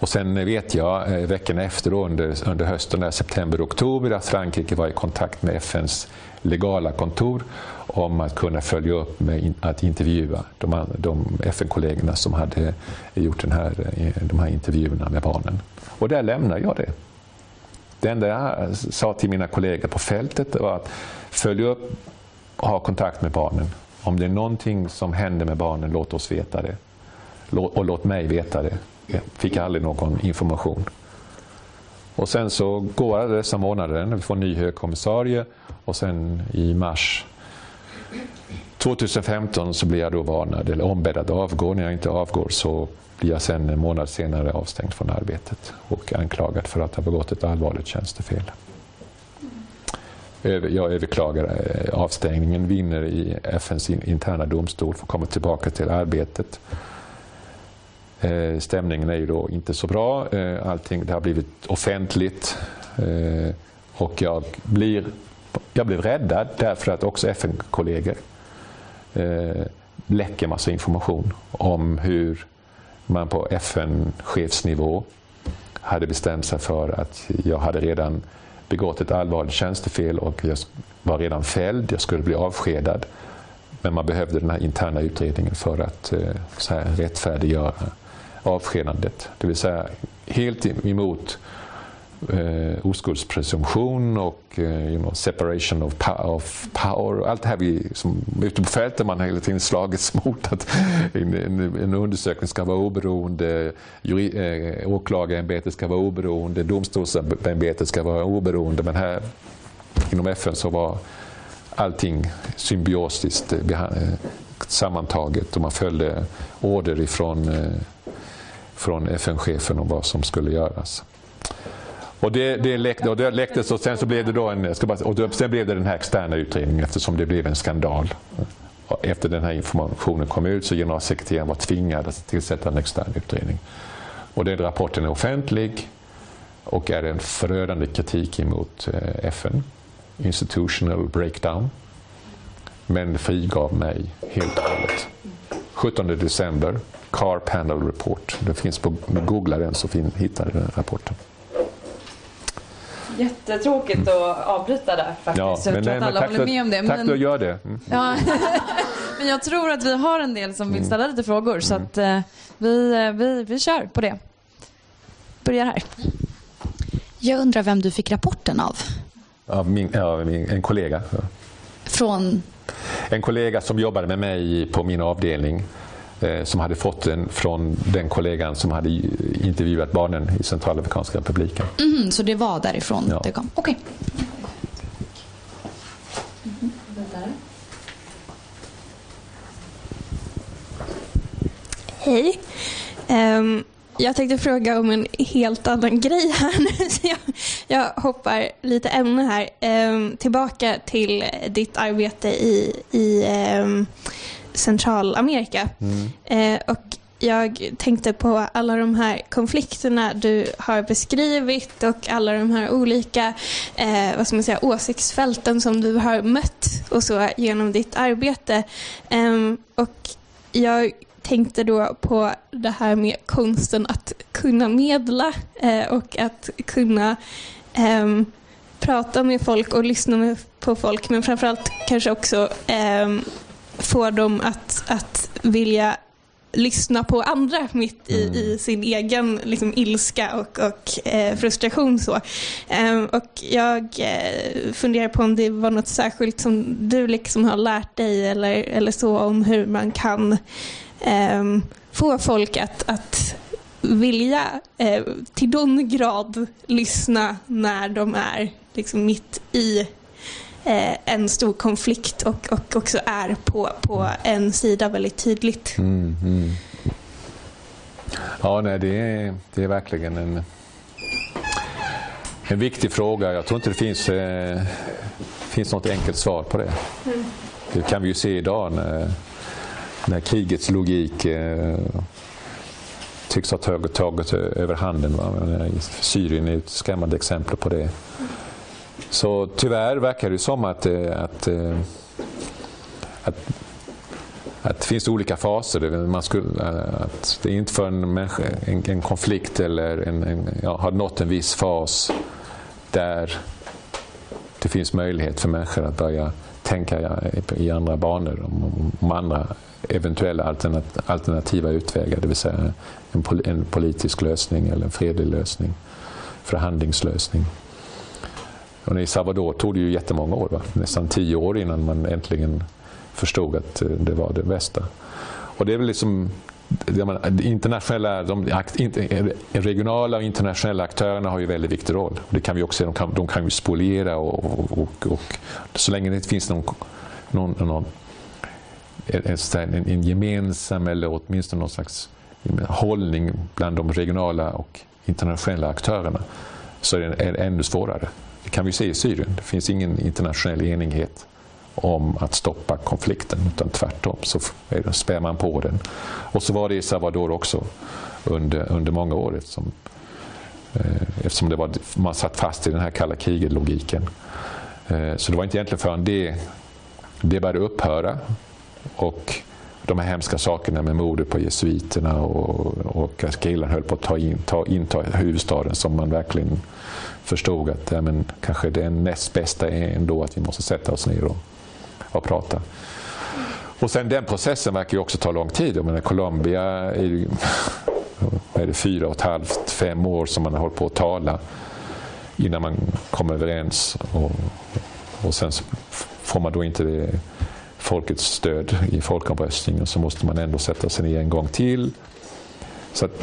Och sen vet jag eh, veckorna veckan efter under, under hösten, september oktober, att Frankrike var i kontakt med FNs legala kontor om att kunna följa upp med att intervjua de, de FN-kollegorna som hade gjort den här, de här intervjuerna med barnen. Och där lämnar jag det. Det enda jag sa till mina kollegor på fältet var att följa upp och ha kontakt med barnen. Om det är någonting som händer med barnen, låt oss veta det. Och låt mig veta det. Jag fick aldrig någon information. Och sen så går alla dessa månader, vi får en ny högkommissarie och sen i mars 2015 så blir jag då varnad eller ombedd att avgå. När jag inte avgår så blir jag sen en månad senare avstängd från arbetet och anklagad för att ha begått ett allvarligt tjänstefel. Jag överklagar eh, avstängningen, vinner i FNs interna domstol, får komma tillbaka till arbetet. Eh, stämningen är ju då inte så bra. Eh, allting det har blivit offentligt och jag blir, jag blir räddad därför att också FN-kollegor Eh, läcker massa information om hur man på FN-chefsnivå hade bestämt sig för att jag hade redan begått ett allvarligt tjänstefel och jag var redan fälld, jag skulle bli avskedad. Men man behövde den här interna utredningen för att eh, så här, rättfärdiggöra avskedandet. Det vill säga helt emot eh, oskuldspresumtion och eh, you know, separation of, of power. Allt det här vi, som ute på fältet man hela tiden slagits mot. Att en, en, en undersökning ska vara oberoende, juri, eh, åklagarämbetet ska vara oberoende, domstolsämbetet ska vara oberoende. Men här inom FN så var allting symbiosiskt eh, eh, sammantaget och man följde order ifrån eh, från FN-chefen om vad som skulle göras. Och det, det, läckte, och det läcktes och sen så blev det då en, ska bara, och sen blev det den här externa utredningen eftersom det blev en skandal. Efter den här informationen kom ut så generalsekreteraren var tvingad att tillsätta en extern utredning. Och den rapporten är offentlig och är en förödande kritik emot eh, FN, institutional breakdown. Men frigav mig helt och hållet. 17 december, Car Panel Report. Det finns på, googla den så hittar du den rapporten. Jättetråkigt att avbryta där faktiskt. Ja, jag tror att alla håller med om det. Tack men, du gör det. Mm. Ja, men jag tror att vi har en del som vill mm. ställa lite frågor så mm. att eh, vi, eh, vi, vi kör på det. Börjar här. Jag undrar vem du fick rapporten av? Av min, ja, min, en kollega. Från? En kollega som jobbade med mig på min avdelning som hade fått den från den kollegan som hade intervjuat barnen i Centralafrikanska republiken. Mm, så det var därifrån ja. det kom? Okej. Okay. Hej. Um, jag tänkte fråga om en helt annan grej här nu. Så jag, jag hoppar lite ämne här. Um, tillbaka till ditt arbete i, i um, Centralamerika. Mm. Eh, och jag tänkte på alla de här konflikterna du har beskrivit och alla de här olika eh, vad ska man säga, åsiktsfälten som du har mött och så genom ditt arbete. Eh, och jag tänkte då på det här med konsten att kunna medla eh, och att kunna ehm, prata med folk och lyssna på folk men framförallt kanske också ehm, får dem att, att vilja lyssna på andra mitt i, mm. i sin egen liksom, ilska och, och eh, frustration. Så. Eh, och jag eh, funderar på om det var något särskilt som du liksom har lärt dig eller, eller så om hur man kan ehm, få folk att, att vilja eh, till någon grad lyssna när de är liksom, mitt i eh, en stor konflikt och, och också är på, på en sida väldigt tydligt. Mm, mm. Ja, nej, det, är, det är verkligen en, en viktig fråga. Jag tror inte det finns, eh, finns något enkelt svar på det. Mm. Det kan vi ju se idag när när krigets logik eh, tycks ha tagit, tagit över handen. Va? Syrien är ett skrämmande exempel på det. Så tyvärr verkar det som att, eh, att, eh, att, att det finns olika faser. Man skulle, eh, att det är inte för en, människa, en, en konflikt eller en, en, ja, har nått en viss fas där det finns möjlighet för människor att börja tänka i andra banor om, om andra eventuella alternativa utvägar, det vill säga en, en politisk lösning eller en fredlig lösning, förhandlingslösning. Och I Salvador tog det ju jättemånga år, va? nästan tio år innan man äntligen förstod att eh, det var det bästa. Och det är väl liksom de internationella, de eh, regionala och internationella aktörerna har ju väldigt viktig roll. Det kan vi också de kan, de kan ju spoliera och, och, och, och så länge det inte finns någon, någon, någon en, en gemensam eller åtminstone någon slags eh, hållning bland de regionala och internationella aktörerna så är det ännu svårare. Kan vi se i Syrien. Det finns ingen internationell enighet om att stoppa konflikten utan tvärtom så spär man på den. Och så var det i Salvador också under, under många år eftersom, eh, eftersom det var, man satt fast i den här kalla kriget-logiken. Eh, så det var inte egentligen förrän det, det började upphöra och de här hemska sakerna med mordet på jesuiterna och, och att gerillan höll på att ta in, ta, inta huvudstaden som man verkligen förstod att ja, men, kanske det näst bästa är ändå att vi måste sätta oss ner och, och prata. Och sen den processen verkar ju också ta lång tid. Jag menar, Colombia är ju är det fyra och ett halvt, fem år som man har hållit på att tala innan man kommer överens. Och, och sen får man då inte det folkets stöd i folkomröstningen så måste man ändå sätta sig ner en gång till. Så att,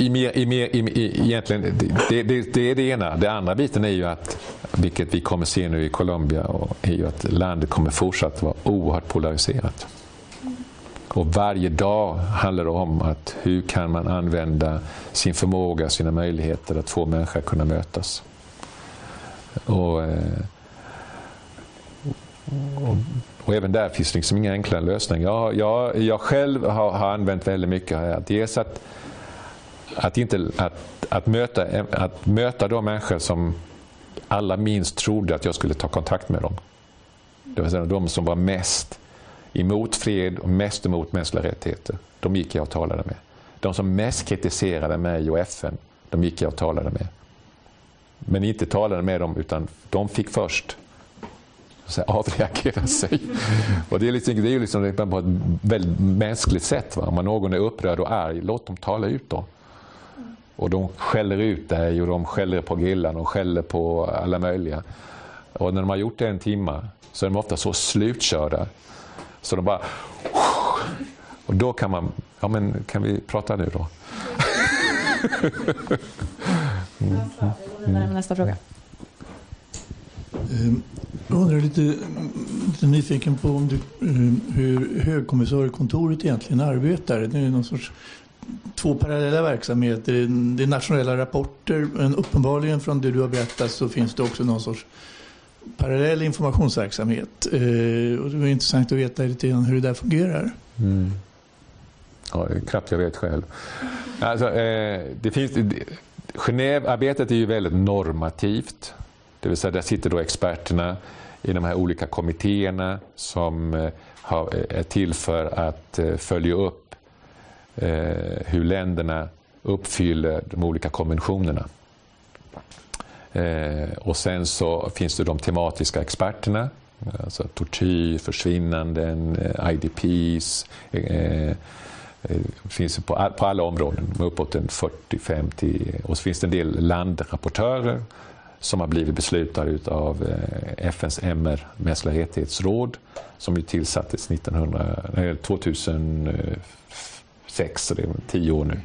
i mer, i mer, i, egentligen, det, det, det, är det ena. Det andra biten är ju att, vilket vi kommer se nu i Colombia, är ju att landet kommer fortsatt vara oerhört polariserat. Och varje dag handlar det om att hur kan man använda sin förmåga, sina möjligheter att få människor att kunna mötas. Och, eh, och, och, även där finns liksom inga enkla lösningar. Jag, jag, jag själv har, har använt väldigt mycket här. Dels att, att, inte, att, att, möta, att möta de människor som alla minst trodde att jag skulle ta kontakt med dem. Det vill säga de som var mest emot fred och mest emot mänskliga rättigheter. De gick jag och talade med. De som mest kritiserade mig och FN, de gick jag och talade med. Men inte talade med dem, utan de fick först så avreagera sig. Och det är, liksom, det är liksom på ett väldigt mänskligt sätt. Va? Om någon är upprörd och arg, låt dem tala ut då. Och de skäller ut dig och de skäller på grillan och skäller på alla möjliga. Och när de har gjort det en timme så är de ofta så slutkörda så de bara... Och då kan man... Ja, men kan vi prata nu då? Mm. Nästa fråga. Ehm, jag undrar lite, lite nyfiken på om du, ehm, hur högkommissariekontoret egentligen arbetar. Det är någon sorts två parallella verksamheter. Det är nationella rapporter men uppenbarligen från det du har berättat så finns det också någon sorts parallell informationsverksamhet. Eh, och det vore intressant att veta lite grann hur det där fungerar. Mm. Ja, knappt jag vet själv. Alltså, eh, det finns, Genèvearbetet är ju väldigt normativt. Det vill säga där sitter då experterna i de här olika kommittéerna som eh, har, är till för att eh, följa upp eh, hur länderna uppfyller de olika konventionerna. Eh, och sen så finns det de tematiska experterna, alltså tortyr, försvinnanden, eh, IDPs, eh, finns på, alla områden, uppåt 40-50. Och så finns det en del landrapportörer som har blivit beslutade av FNs MR, mänskliga rättighetsråd, som ju tillsattes 1900, Sex, så det är tio år nu.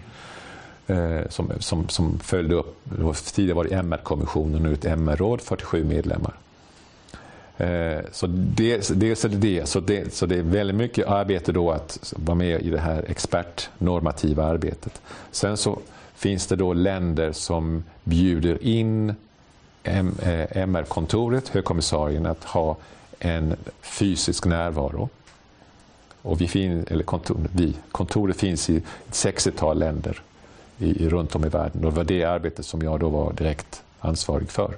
Eh, som, som, som följde upp, tidigare var det MR-kommissionen, nu ett MR-råd, 47 medlemmar. Eh, så dels, dels är det det. Så, det. så det är väldigt mycket arbete då att vara med i det här expertnormativa arbetet. Sen så finns det då länder som bjuder in MR-kontoret, eh, högkommissarien, att ha en fysisk närvaro och vi fin, eller kontor, vi, kontoret finns i ett 60-tal länder i, i, runt om i världen. Och det var det arbetet som jag då var direkt ansvarig för.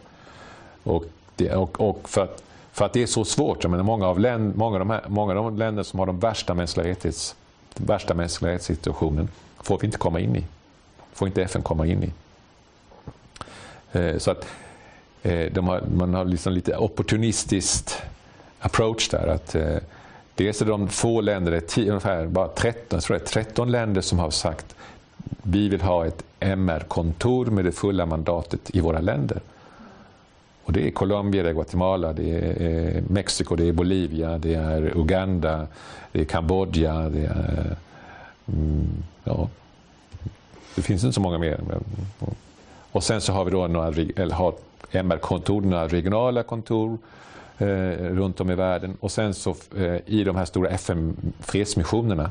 Och, det, och, och för, att, för att det är så svårt, jag menar, många, av länd, många, av de här, många av de länder som har de värsta mänskliga rättighets, den värsta mänskliga rättssituationen får vi inte komma in i. får inte FN komma in i. Eh, så att eh, de har, man har liksom lite opportunistiskt approach där. Att, eh, dels är de få länder, det är tio, ungefär bara 13, tror jag, 13 länder som har sagt vi vill ha ett MR-kontor med det fulla mandatet i våra länder. Och det är Colombia, det är Guatemala, det är eh, Mexiko, det är Bolivia, det är Uganda, det är Kambodja, det är... Mm, ja, det finns inte så många mer. Och sen så har vi då några, eller har MR-kontor, några regionala kontor eh, runt om i världen. Och sen så eh, i de här stora FN-fredsmissionerna.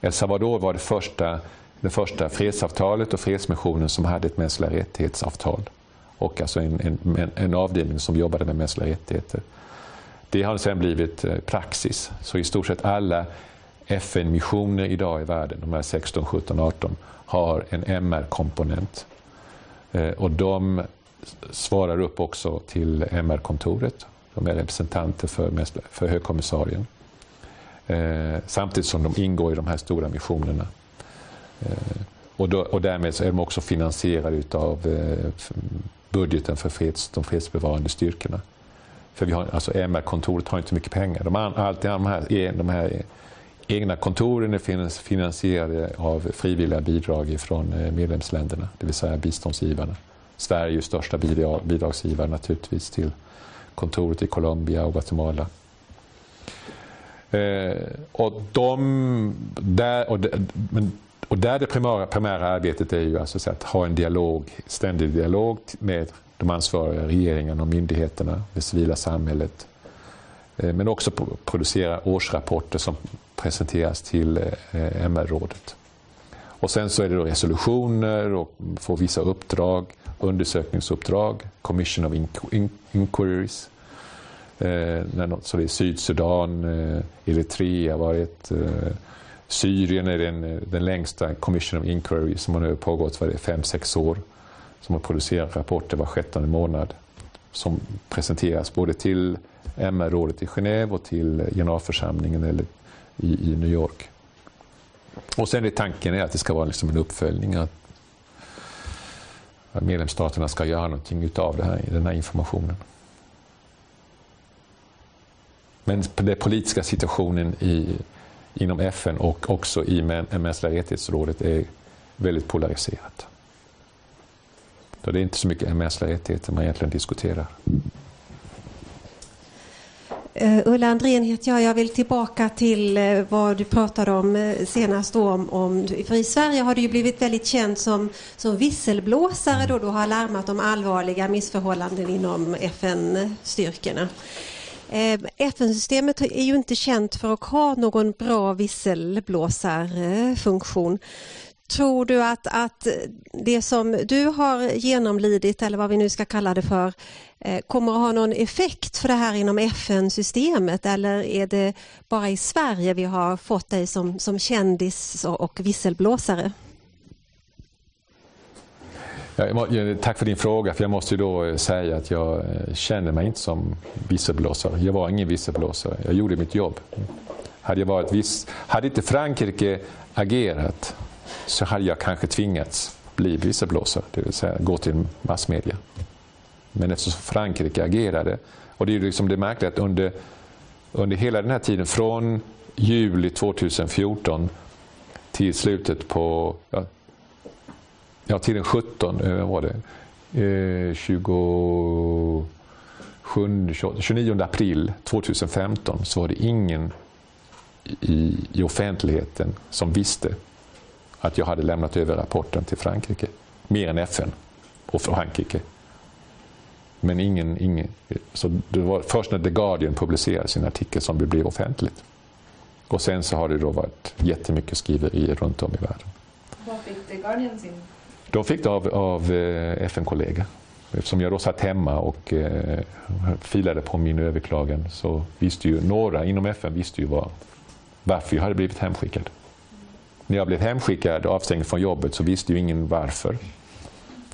El Salvador var det första, det första fredsavtalet och fredsmissionen som hade ett mänskliga rättighetsavtal. Och alltså en, en, en avdelning som jobbade med mänskliga rättigheter. Det har sen blivit eh, praxis. Så i stort sett alla FN-missioner idag i världen, de här 16, 17, 18, har en MR-komponent. Eh, och de svarar upp också till MR-kontoret. De är representanter för, för högkommissarien. Eh, samtidigt som de ingår i de här stora missionerna. Eh, och, då, och därmed så är de också finansierade av eh, budgeten för freds, de fredsbevarande styrkorna. För vi har, alltså MR-kontoret har inte mycket pengar. De, alltid de, här, e, de här egna kontoren är finansierade av frivilliga bidrag från eh, medlemsländerna, det vill säga biståndsgivarna. Sverige är ju största bidragsgivare naturligtvis till kontoret i Colombia och Guatemala. Eh, och, de, där, och, de, men, och där det primära, primära arbetet är ju alltså att ha en dialog, ständig dialog med de ansvariga regeringarna och myndigheterna, det civila samhället. Eh, men också producera årsrapporter som presenteras till eh, MR-rådet. Och sen så är det då resolutioner och få vissa uppdrag, undersökningsuppdrag, Commission of Inquiries. Eh, så det är Sydsudan, eh, Eritrea varit, eh, Syrien är den, eh, den längsta Commission of Inquiry som har nu pågått för 5-6 år. Som har producerat rapporter var sjättonde månad som presenteras både till MR-rådet i Genève och till generalförsamlingen eller i, i New York. Och sen är tanken är att det ska vara liksom en uppföljning. Att, att medlemsstaterna ska göra någonting utav det här, den här informationen. Men den politiska situationen i, inom FN och också i mänskliga rättighetsrådet är väldigt polariserat. Så det är inte så mycket mänskliga rättigheter man egentligen diskuterar. Eh, Ulla Andrén heter jag. Jag vill tillbaka till eh, vad du pratade om eh, senast. Då, om, om, för I Sverige har du ju blivit väldigt känd som, som visselblåsare då du har larmat om allvarliga missförhållanden inom FN-styrkorna. FN-systemet är ju inte känt för att ha någon bra visselblåsarfunktion. Tror du att, att det som du har genomlidit, eller vad vi nu ska kalla det för, Eh, kommer att ha någon effekt för det här inom FN-systemet eller är det bara i Sverige vi har fått dig som, som kändis och visselblåsare? tack för din fråga, för jag måste då eh, säga att jag eh, känner mig inte som visselblåsare. Jag var ingen visselblåsare, jag gjorde mitt jobb. Hade, jag varit viss, hade inte Frankrike agerat så hade jag kanske tvingats bli visselblåsare, det vill säga gå till massmedia. Men eftersom Frankrike agerade, och det är ju liksom det märkliga att under, under hela den här tiden, från juli 2014 till slutet på, ja, ja till den 17, eh, vad var det, eh, 27, 29 april 2015 så var det ingen i, i offentligheten som visste att jag hade lämnat över rapporten till Frankrike. Mer än FN och Frankrike. Men ingen, ingen, så det var först när The Guardian publicerade sin artikel som det blev offentligt. Och sen så har det då varit jättemycket skriverier runt om i världen. Vad fick The Guardian sin? De fick det av, av eh, FN-kollega. Eftersom jag då satt hemma och eh, filade på min överklagan så visste ju några inom FN visste ju vad, varför jag hade blivit hemskickad. När jag blev hemskickad och avstängd från jobbet så visste ju ingen varför.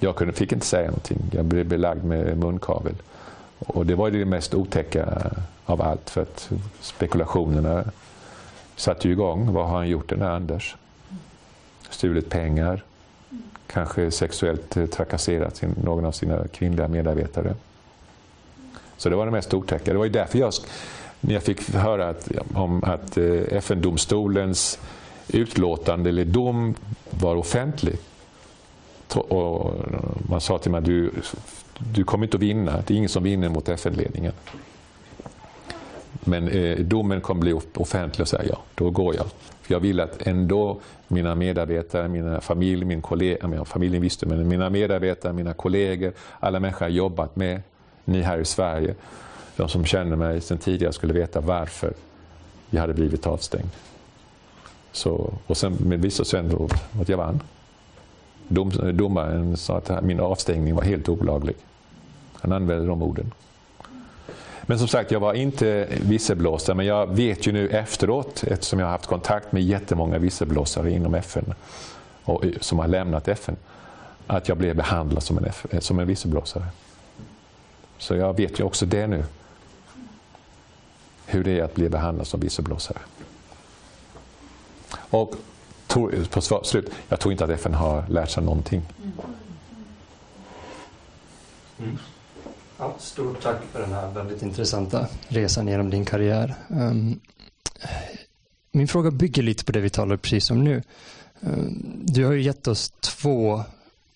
Jag kunde, fick inte säga någonting. Jag blev belagd med munkavel. Och det var det mest otäcka av allt för att spekulationerna satte igång. Vad har han gjort den här Anders? Stulit pengar, kanske sexuellt eh, trakasserat sin, någon av sina kvinnliga medarbetare. Så det var det mest otäcka. Det var därför jag, när jag fick höra att, om att eh, FN-domstolens utlåtande eller dom var offentlig. Och man sa till mig att du, du kommer inte att vinna. Det är ingen som vinner mot FN-ledningen. Men eh, domen kommer bli offentlig och säga ja, då går jag. För jag vill att ändå mina medarbetare, mina familj, min kollega, familjen visste men mina medarbetare, mina kollegor, alla människor jag jobbat med, ni här i Sverige, de som känner mig sedan tidigare skulle veta varför jag hade blivit avstängd. Så, och sen visade det sig ändå att jag vann. Dom, domaren sa att min avstängning var helt olaglig. Han använde de orden. Men som sagt, jag var inte visselblåsare, men jag vet ju nu efteråt, eftersom jag har haft kontakt med jättemånga visselblåsare inom FN, och, som har lämnat FN, att jag blev behandlad som en, som en visselblåsare. Så jag vet ju också det nu, hur det är att bli behandlad som visselblåsare. Och på slut, jag tror inte att FN har lärt sig någonting. Mm. Ja, stort tack för den här väldigt intressanta resan genom din karriär. Um, min fråga bygger lite på det vi talade precis om nu. Um, du har ju gett oss två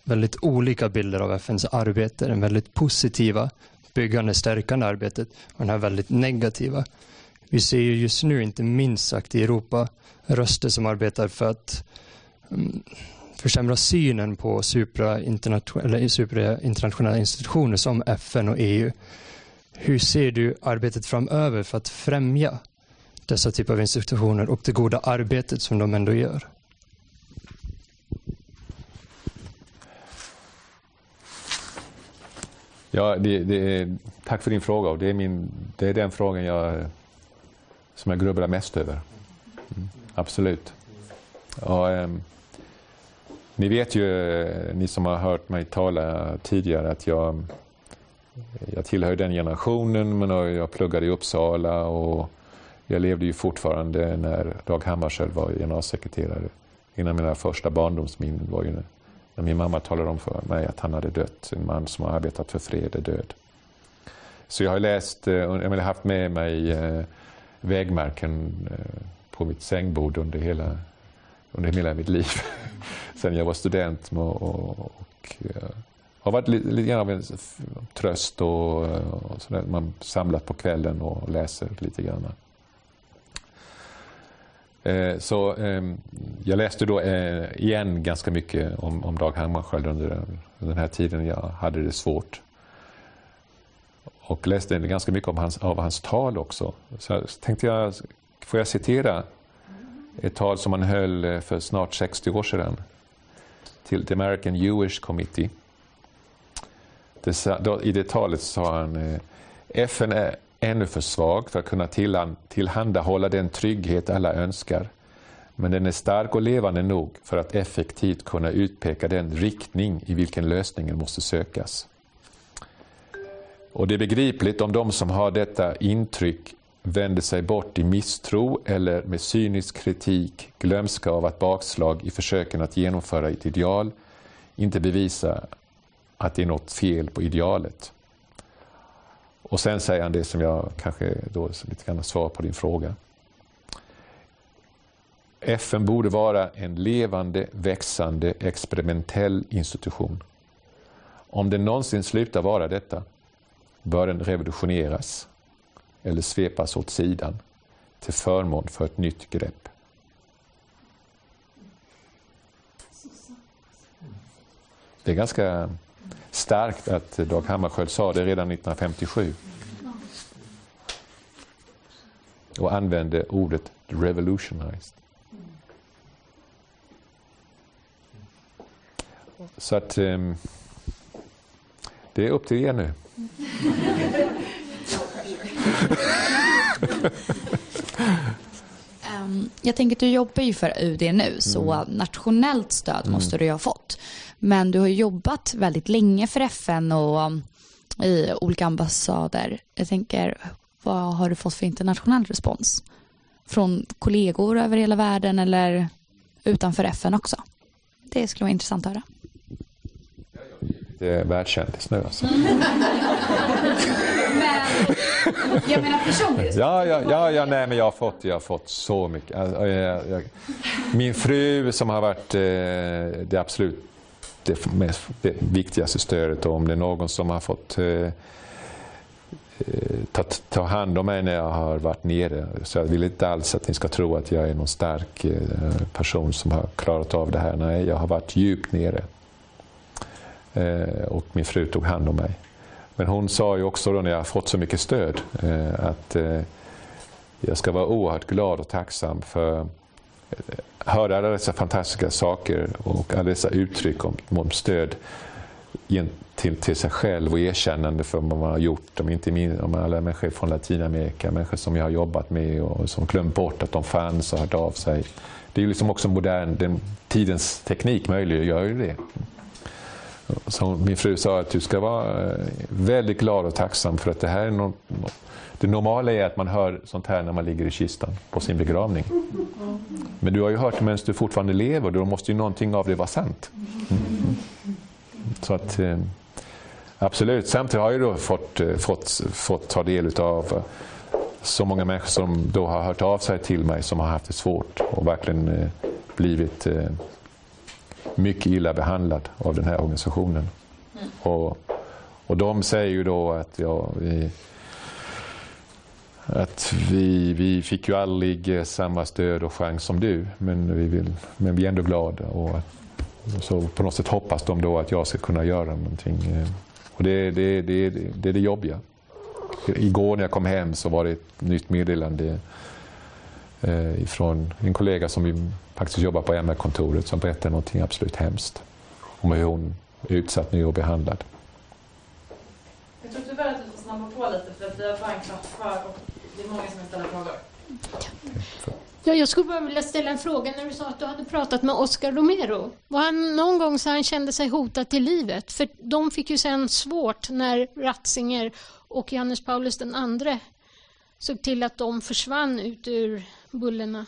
väldigt olika bilder av FNs arbete. Den väldigt positiva, byggande, stärkande arbetet och den här väldigt negativa. Vi ser ju just nu, inte minst sagt i Europa, röster som arbetar för att um, försämra synen på superinternationella institutioner som FN och EU. Hur ser du arbetet framöver för att främja dessa typer av institutioner och det goda arbetet som de ändå gör? Ja, det, det tack för din fråga. Det är, min, det är den frågan jag, som jag grubblar mest över. Mm, absolut. Och, um, ni vet ju, eh, ni som har hört mig tala tidigare, att jag, jag tillhör den generationen, men jag pluggade i Uppsala och jag levde ju fortfarande när Dag Hammarskjöld var generalsekreterare. En av mina första barndomsminnen var ju när min mamma talade om för mig att han hade dött. En man som har arbetat för fred är död. Så jag har läst, eh, jag har haft med mig eh, vägmärken eh, på mitt sängbord under hela, under hela mitt liv. sen jag var student och, och, och har varit lite, lite grann av en tröst och, eh, och sådär. Man samlat på kvällen och läser lite grann. Eh, så eh, jag läste då eh, igen ganska mycket om, om Dag Hammarskjöld under, under den här tiden jag hade det svårt. Och läste ganska mycket om hans, av hans tal också. Så tänkte jag, får jag citera ett tal som han höll eh, för snart 60 år sedan till The American Jewish Committee. Det, I det talet sa han eh, FN är ännu för svag för att kunna tillhandahålla den trygghet alla önskar. Men den är stark och levande nog för att effektivt kunna utpeka den riktning i vilken lösningen måste sökas. Och Det är begripligt om de som har detta intryck vänder sig bort i misstro eller med cynisk kritik, glömska av att bakslag i försöken att genomföra ett ideal inte bevisar att det är något fel på idealet. Och sen säger han det som jag kanske då lite grann svar på din fråga. FN borde vara en levande, växande, experimentell institution. Om den någonsin slutar vara detta bör den revolutioneras eller svepas åt sidan till förmån för ett nytt grepp. Det är ganska starkt att Dag Hammarskjöld sa det redan 1957 och använde ordet revolutionized. Så att ehm, det är upp till er nu. Um, jag tänker att du jobbar ju för UD nu, så Mm. nationellt stöd måste du ju ha fått. Men du har jobbat väldigt länge för FN och um, i olika ambassader. Jag tänker, vad har du fått för internationell respons? Från kollegor över hela världen eller utanför FN också? Det skulle vara intressant att höra. Är världskändis nu alltså. Men jag menar personligt. Ja, ja, ja, ja nej, men jag har fått, jag har fått så mycket. Alltså, jag, jag, min fru som har varit eh, det absolut det, mest, det viktigaste stödet och om det är någon som har fått eh, eh, ta, ta hand om mig när jag har varit nere. Så jag vill inte alls att ni ska tro att jag är någon stark eh, person som har klarat av det här. Nej, jag har varit djupt nere. Eh, och min fru tog hand om mig. Men hon sa ju också då när jag fått så mycket stöd eh, att eh, jag ska vara oerhört glad och tacksam för att höra alla dessa fantastiska saker och alla dessa uttryck om, om stöd till, till sig själv och erkännande för vad man har gjort. Om inte min, om alla människor från Latinamerika, människor som jag har jobbat med och som glömt bort att de fanns och hört av sig. Det är ju liksom också modern, den, tidens teknik möjliggör ju det som min fru sa att du ska vara eh, väldigt glad och tacksam för att det här är no det normala är att man hör sånt här när man ligger i kistan på sin begravning. Men du har ju hört det medan du fortfarande lever då måste ju någonting av det vara sant. Mm. Så att eh, absolut. Samtidigt har jag då fått, eh, fått, fått ta del av så många människor som då har hört av sig till mig som har haft det svårt och verkligen blivit eh, mycket illa behandlad av den här organisationen. Och, och de säger ju då att ja, vi, att vi, vi fick ju aldrig eh, samma stöd och chans som du, men vi, vill, men vi är ändå glada. Och, så på något sätt hoppas de då att jag ska kunna göra någonting. eh, Och det, det, det, det, är det jobbiga. Igår när jag kom hem så var det ett nytt meddelande eh, ifrån en kollega som vi faktiskt jobbar på MR-kontoret som berättade någonting absolut hemskt. Om hur hon är utsatt nu och behandlad. Jag tror tyvärr att vi får snabba på lite för att vi har bara en kvart kvar och det är många som vill ställa frågor. Ja, jag skulle bara vilja ställa en fråga när du sa att du hade pratat med Oscar Romero. Var han någon gång så han kände sig hotad till livet? För de fick ju sen svårt när Ratzinger och Johannes Paulus den andre såg till att de försvann ut ur bullorna.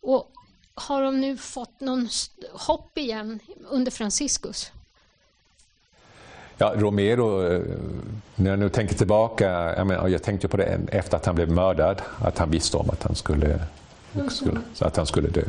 Och har de nu fått någon hopp igen under Franciscus? Ja, Romero, eh, när jag nu tänker tillbaka, jag, menar, jag tänkte på det efter att han blev mördad, att han visste om att han skulle, skulle, så att han skulle dö.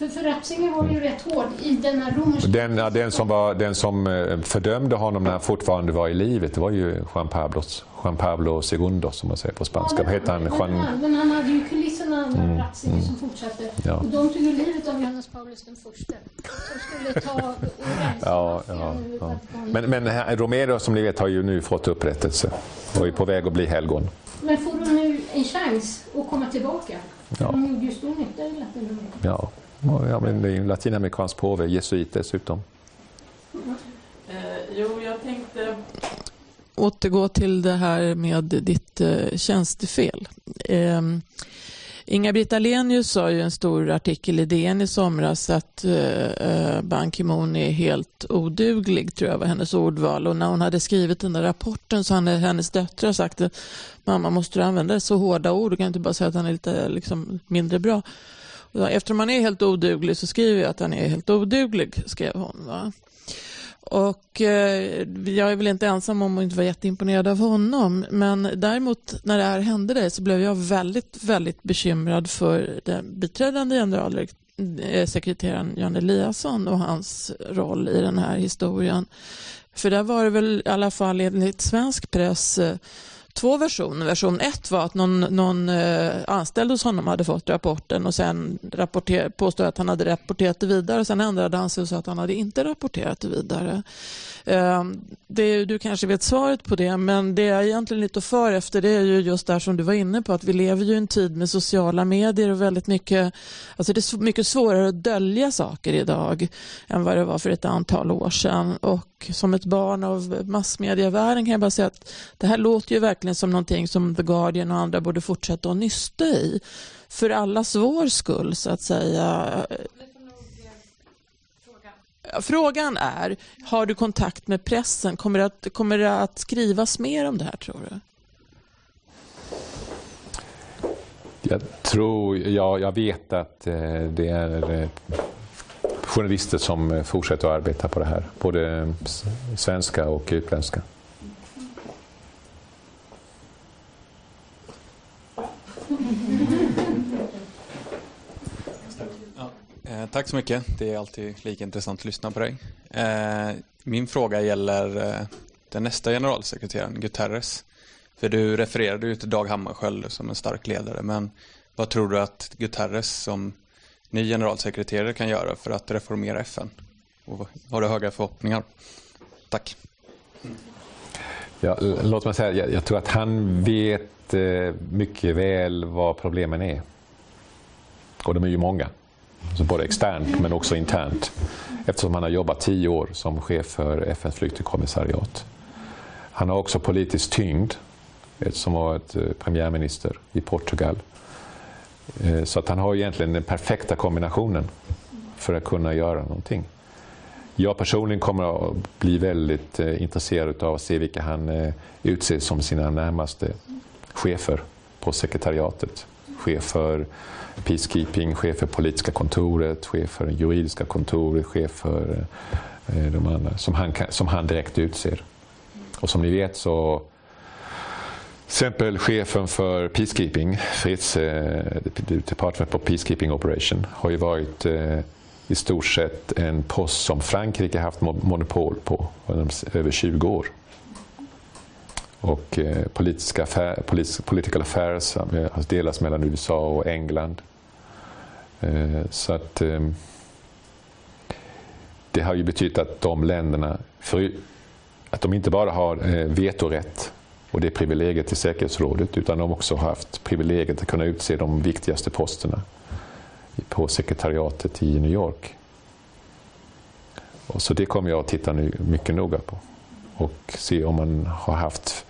För, för Ratzinger var ju rätt hård i denna romerska... Den, ja, den, som var, den som eh, fördömde honom när han fortfarande var i livet, det var ju Juan, Pablos, Juan Pablo II som man säger på spanska. Vad heter han? Men, Juan, han, men han hade ju kulisserna med Ratzinger som fortsatte. Ja. Och de tog ju livet av Johannes Paulus den första. Som skulle ta och rensa Ja, ja, ja. Men, men Romero som ni vet har ju nu fått upprättelse och är på väg att bli helgon. Men får de nu en chans att komma tillbaka? Ja. De gjorde ju stor nytta i Latinamerika. Ja, ja men det är en latinamerikansk påve, jesuit dessutom. Eh, jo, jag tänkte återgå till det här med ditt eh, tjänstefel. Eh, Inga-Britt Ahlenius sa ju en stor artikel i DN i somras att eh, Ban Ki-Moon är helt oduglig, tror jag var hennes ordval. Och när hon hade skrivit den där rapporten så hade hennes döttrar sagt att mamma, måste du använda så hårda ord? Du kan inte bara säga att han är lite liksom, mindre bra. Och Eftersom han är helt oduglig så skriver jag att han är helt oduglig, skrev hon. Va? Och eh, jag är väl inte ensam om att inte vara jätteimponerad av honom. Men däremot när det här hände dig så blev jag väldigt, väldigt bekymrad för den biträdande generalsekreteraren eh, Jan Eliasson och hans roll i den här historien. För där var det väl i alla fall enligt svensk press eh, två versioner. Version ett var att någon, någon eh, anställd hos honom hade fått rapporten och sen påstod att han hade rapporterat det vidare. Sen ändrade han sig och sa att han hade inte rapporterat det vidare. Ehm, det, du kanske vet svaret på det, men det jag egentligen lite för efter det är ju just där som du var inne på, att vi lever ju i en tid med sociala medier och väldigt mycket, alltså det är mycket svårare att dölja saker idag än vad det var för ett antal år sedan. Och som ett barn av massmedievärlden kan jag bara säga att det här låter ju verkligen verkligen som någonting som The Guardian och andra borde fortsätta att nysta i. För allas vår skull, så att säga. Frågan är, har du kontakt med pressen? Kommer det att, kommer det att skrivas mer om det här, tror du? Jag tror, ja, jag vet att eh, det är eh, journalister som eh, fortsätter att arbeta på det här. Både svenska och utländska. Ja, tack så mycket. Det är alltid lika intressant att lyssna på dig. Eh, min fråga gäller eh, den nästa generalsekreteraren, Guterres. För du refererade ju till Dag Hammarskjöld som en stark ledare, men vad tror du att Guterres som ny generalsekreterare kan göra för att reformera FN? Och har du höga förhoppningar? Tack. Ja, låt mig säga, jag, jag tror att han vet Eh, mycket väl vad problemen är. Och de är ju många. Så både externt men också internt. Eftersom han har jobbat tio år som chef för FNs flyktingkommissariat. Han har också politisk tyngd som var eh, premiärminister i Portugal. Eh, så att han har egentligen den perfekta kombinationen för att kunna göra någonting. Jag personligen kommer att bli väldigt intresserad av att se vilka han utser som sina närmaste chefer på sekretariatet. Chef för Peacekeeping, chef för politiska kontoret, chef för juridiska kontoret, chef för eh, de andra, som han, som han direkt utser. Och som ni vet så till exempel chefen för Peacekeeping, Fritz, eh, Department for Peacekeeping Operation, har ju varit eh, i stort sett en post som Frankrike haft monopol på över 20 år. Och eh, politiska affär, political affairs eh, har delats mellan USA och England. Eh, så att ehm, det har ju betytt att de länderna, för, att de inte bara har eh, vetorätt och det privilegiet till säkerhetsrådet utan de också har haft privilegiet att kunna utse de viktigaste posterna på sekretariatet i New York. Och så det kommer jag att titta nu mycket noga på och se om man har haft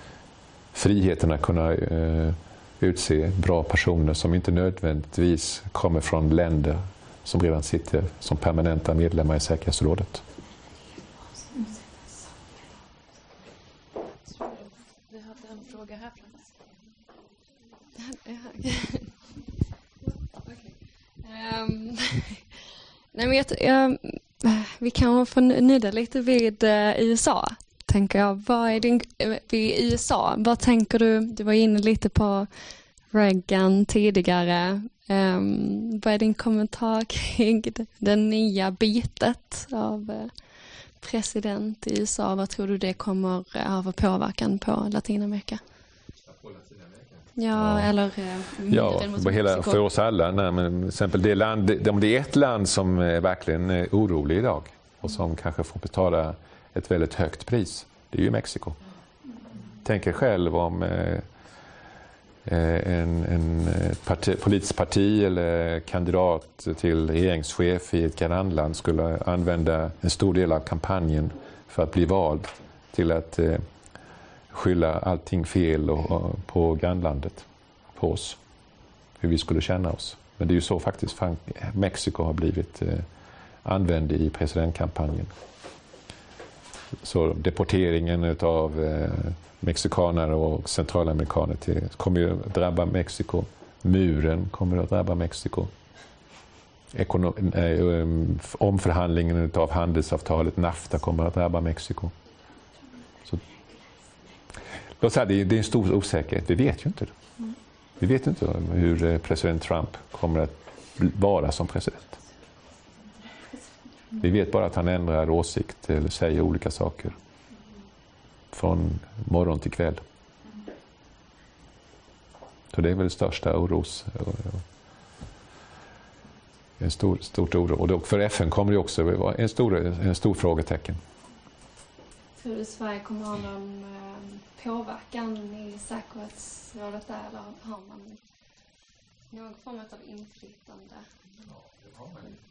friheten att kunna eh, utse bra personer som inte nödvändigtvis kommer från länder som redan sitter som permanenta medlemmar i säkerhetsrådet. um, nej men jag, jag, vi kan få nudda lite vid uh, USA, tänker jag. Vad är din, uh, vid USA, vad tänker du? Du var inne lite på Reagan tidigare. Um, vad är din kommentar kring det nya bytet av uh, president i USA? Vad tror du det kommer ha för påverkan på Latinamerika? Ja, ja, eller... Eh, ja, hela, för oss alla. Nej, men exempel det, land, det är ett land som är verkligen är orolig idag och som kanske får betala ett väldigt högt pris, det är ju Mexiko. Tänk er själv om eh, eh en, en eh, parti, politisk parti eller kandidat till regeringschef i ett grannland skulle använda en stor del av kampanjen för att bli vald till att eh, skylla allting fel och, och, på grannlandet, på oss. Hur vi skulle känna oss. Men det är ju så faktiskt Mexiko har blivit eh, använd i presidentkampanjen. Så deporteringen av eh, mexikaner och centralamerikaner till, kommer ju att drabba Mexiko. Muren kommer att drabba Mexiko. Ekonom, ehm, omförhandlingen av handelsavtalet NAFTA kommer att drabba Mexiko. Låt säga, det är en stor osäkerhet. Vi vet ju inte. Det. Vi vet inte hur eh, president Trump kommer att vara som president. Vi vet bara att han ändrar åsikt eller säger olika saker. Från morgon till kväll. Så det är väl det största oros... En stor, stort oro. Och för FN kommer det också vara en stor, en stor frågetecken. Tror du Sverige kommer ha någon påverkan i säkerhetsrådet där eller har man någon form av inflytande? Ja, det har man ju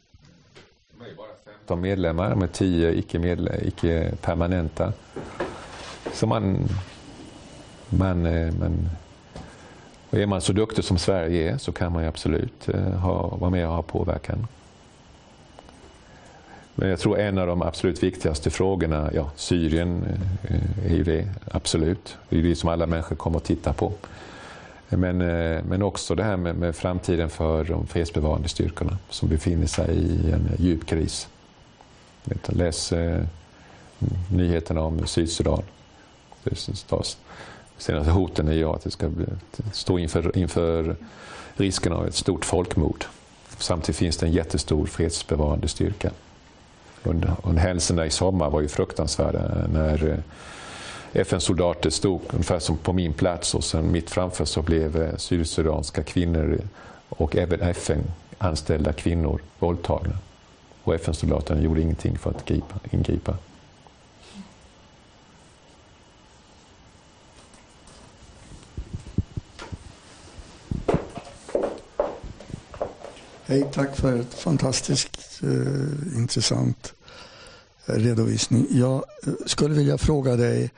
15 medlemmar, med 10 icke-permanenta. Icke så man, man, eh, man, är man så duktig som Sverige är så kan man absolut eh, ha, vara med och ha påverkan. Men jag tror en av de absolut viktigaste frågorna, ja Syrien eh, är ju det, absolut. Det är det som alla människor kommer att titta på. Men, eh, men också det här med, med framtiden för de fredsbevarande styrkorna som befinner sig i en djup kris. Läs eh, nyheterna om Sydsudan. Senaste hoten är ju att det ska stå inför, inför risken av ett stort folkmord. Samtidigt finns det en jättestor fredsbevarande styrka. Och händelserna i sommar var ju fruktansvärda när eh, FN-soldater stod ungefär som på min plats och sen mitt framför så blev eh, syrisk-syrianska kvinnor och även FN-anställda kvinnor våldtagna. Och FN-soldaterna gjorde ingenting för att gripa, ingripa. Hej, tack för ett fantastiskt eh, intressant eh, redovisning. Jag eh, skulle vilja fråga dig, eh,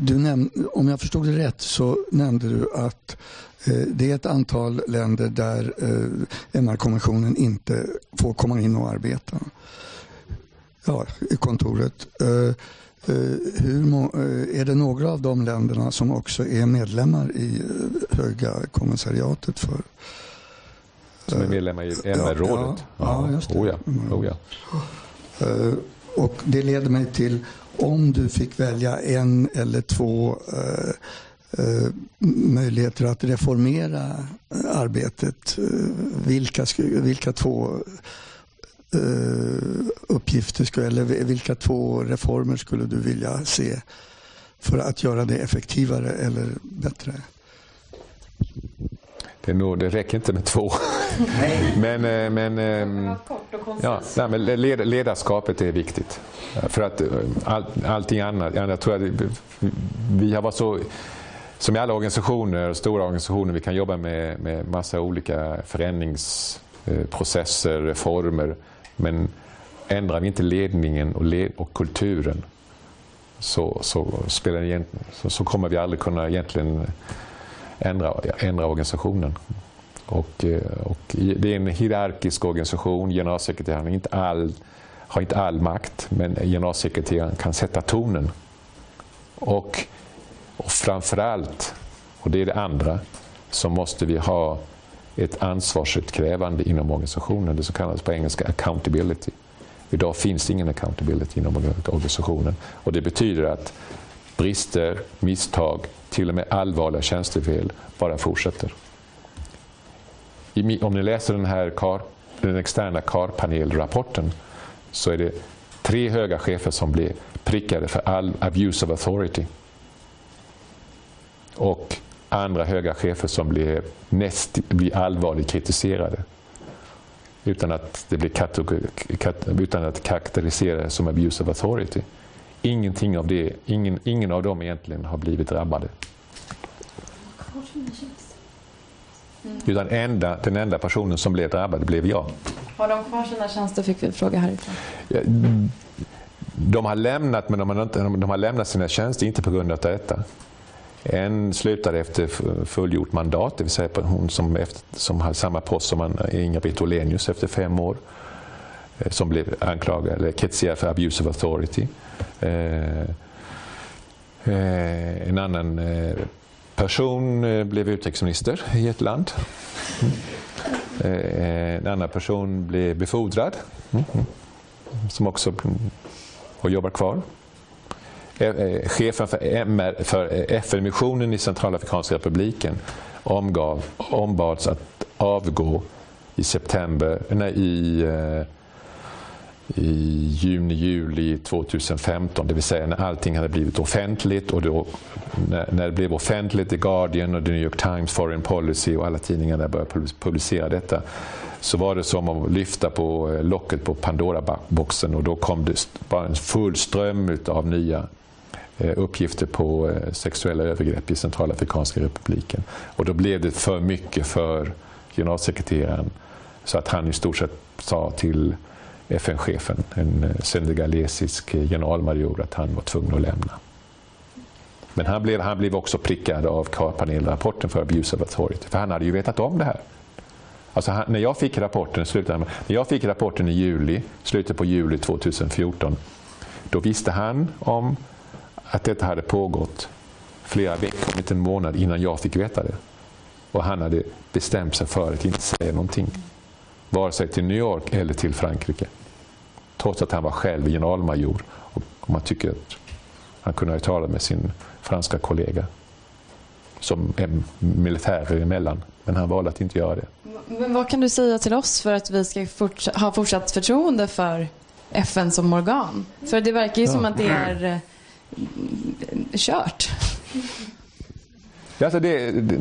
du näm om jag förstod det rätt så nämnde du att eh, det är ett antal länder där eh, MR-kommissionen inte får komma in och arbeta ja, i kontoret. Hur är det några av de länderna som också är medlemmar i Höga kommissariatet för som är medlemmar i MR-rådet? Ja, ja, just det. Oh ja. Oh ja. Och det leder mig till om du fick välja en eller två eh, eh, möjligheter att reformera eh, arbetet. Eh, vilka, vilka två eh, uppgifter skulle, eller vilka två reformer skulle du vilja se för att göra det effektivare eller bättre? Det, nog, det räcker inte med två. men eh, men, ehm, ja, nej, men ledarskapet är viktigt. För att eh, all, allting annat, jag tror att vi har varit så som i alla organisationer, stora organisationer, vi kan jobba med, med massa olika förändringsprocesser, reformer. Men ändrar vi inte ledningen och, led, och kulturen så, så, spelar så, så kommer vi aldrig kunna egentligen ändra, ändra organisationen. Och, eh, och det är en hierarkisk organisation. Generalsekreteraren inte all, har inte all makt, men generalsekreteraren kan sätta tonen. Och, och framförallt, och det är det andra, så måste vi ha ett ansvarsutkrävande inom organisationen, det som kallas på engelska accountability. Idag finns det ingen accountability inom organisationen och det betyder att brister, misstag, till och med allvarliga tjänstefel bara fortsätter. Om ni läser den här kar, den externa CAR-panelrapporten så är det tre höga chefer som blir prickade för all abuse of authority. Och andra höga chefer som blir, näst, blir allvarligt kritiserade utan att det blir utan att karaktäriseras som abuse of authority. Ingenting av det, ingen, ingen av dem egentligen har blivit drabbade. Mm. Utan enda, den enda personen som blev drabbad blev jag. Har de kvar sina tjänster fick vi fråga härifrån. De har lämnat, men de har, inte, de har lämnat sina tjänster inte på grund av detta. En slutade efter fullgjort mandat, det vill säga hon som, efter, som har samma post som Inga-Britt Åhlenius efter fem år. Eh, som blev anklagad eller kritiserad för abuse of authority. Eh, eh, eh, mm. eh, en annan person blev utrikesminister i ett land. En annan person blev befordrad, mm, mm, som också och jobbar kvar. Chefen för, MR, för FN-missionen i Centralafrikanska republiken omgav, ombads att avgå i september, nej, i i juni, juli 2015, det vill säga när allting hade blivit offentligt och då, när, när det blev offentligt, The Guardian och The New York Times, Foreign Policy och alla tidningarna började publicera detta så var det som att lyfta på eh, locket på Pandora-boxen och då kom det bara en full ström av nya eh, uppgifter på eh, sexuella övergrepp i Centralafrikanska republiken. Och då blev det för mycket för generalsekreteraren så att han i stort sett sa till FN-chefen, en eh, senegalesisk eh, generalmajor, att han var tvungen att lämna. Men han blev, han blev också prickad av panelrapporten för Abuse of Authority, för han hade ju vetat om det här. Alltså han, när, jag fick rapporten, när jag fick rapporten i juli, slutet på juli 2014, då visste han om att detta hade pågått flera veckor, om inte en månad innan jag fick veta det. Och han hade bestämt sig för att inte säga någonting. Vare sig till New York eller till Frankrike. Trots att han var själv generalmajor. Och man tycker att han kunde ha talat med sin franska kollega som är militärer emellan. Men han valde att inte göra det. Men vad kan du säga till oss för att vi ska forts ha fortsatt förtroende för FN som organ? För det verkar ju ja. som att det är eh, kört. Alltså det, det,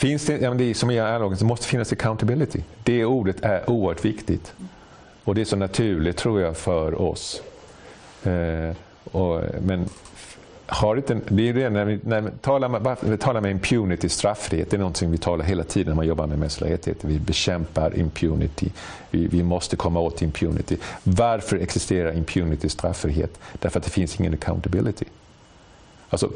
finns det, ja, det är som i dialogen, det måste finnas accountability. Det ordet är oerhört viktigt. Och det är så naturligt tror jag för oss. Eh, och, men har inte, det är det när vi, när vi talar, med, vi talar med impunity, straffrihet, det är någonting vi talar hela tiden när man jobbar med mänskliga rättigheter. Vi bekämpar impunity. Vi, vi, måste komma åt impunity. Varför existerar impunity, straffrihet? Därför att det finns ingen accountability. Alltså,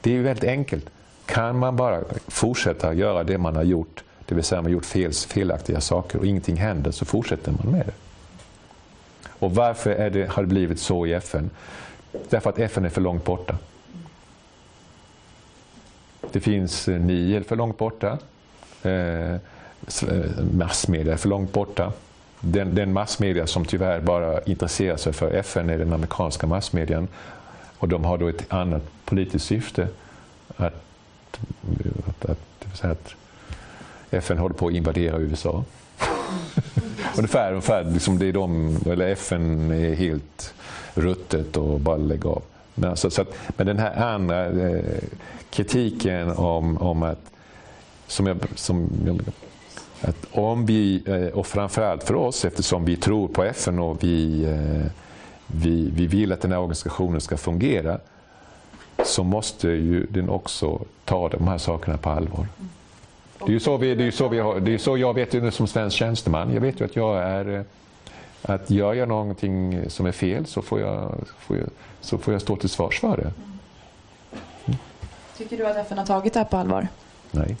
det är väldigt enkelt. Kan man bara fortsätta göra det man har gjort, det vill säga man har gjort fel, felaktiga saker och ingenting händer, så fortsätter man med det. Och varför är det, har det blivit så i FN? Därför att FN är för långt borta. Det finns eh, för långt borta. Eh, eh, massmedia är för långt borta. Den, den massmedia som tyvärr bara intresserar sig för FN är den amerikanska massmedian. Och de har då ett annat politiskt syfte. Att, att, att, att FN håller på att invadera USA. ungefär, ungefär liksom det är de, eller FN är helt ruttet och bara lägger av. Men, alltså, så att, men den här andra eh, kritiken om, om att, som jag, som, att om vi, eh, och framförallt för oss eftersom vi tror på FN och vi, eh, vi, vi vill att den här organisationen ska fungera, så måste ju den också ta de här sakerna på allvar. Det är ju så, vi, det är så, vi har, det är så jag vet ju som svensk tjänsteman. Jag vet ju att jag är eh, att gör jag någonting som är fel så får jag, får jag, så får jag stå till svars för det. Mm. Tycker du att FN har tagit det här på allvar? Nej.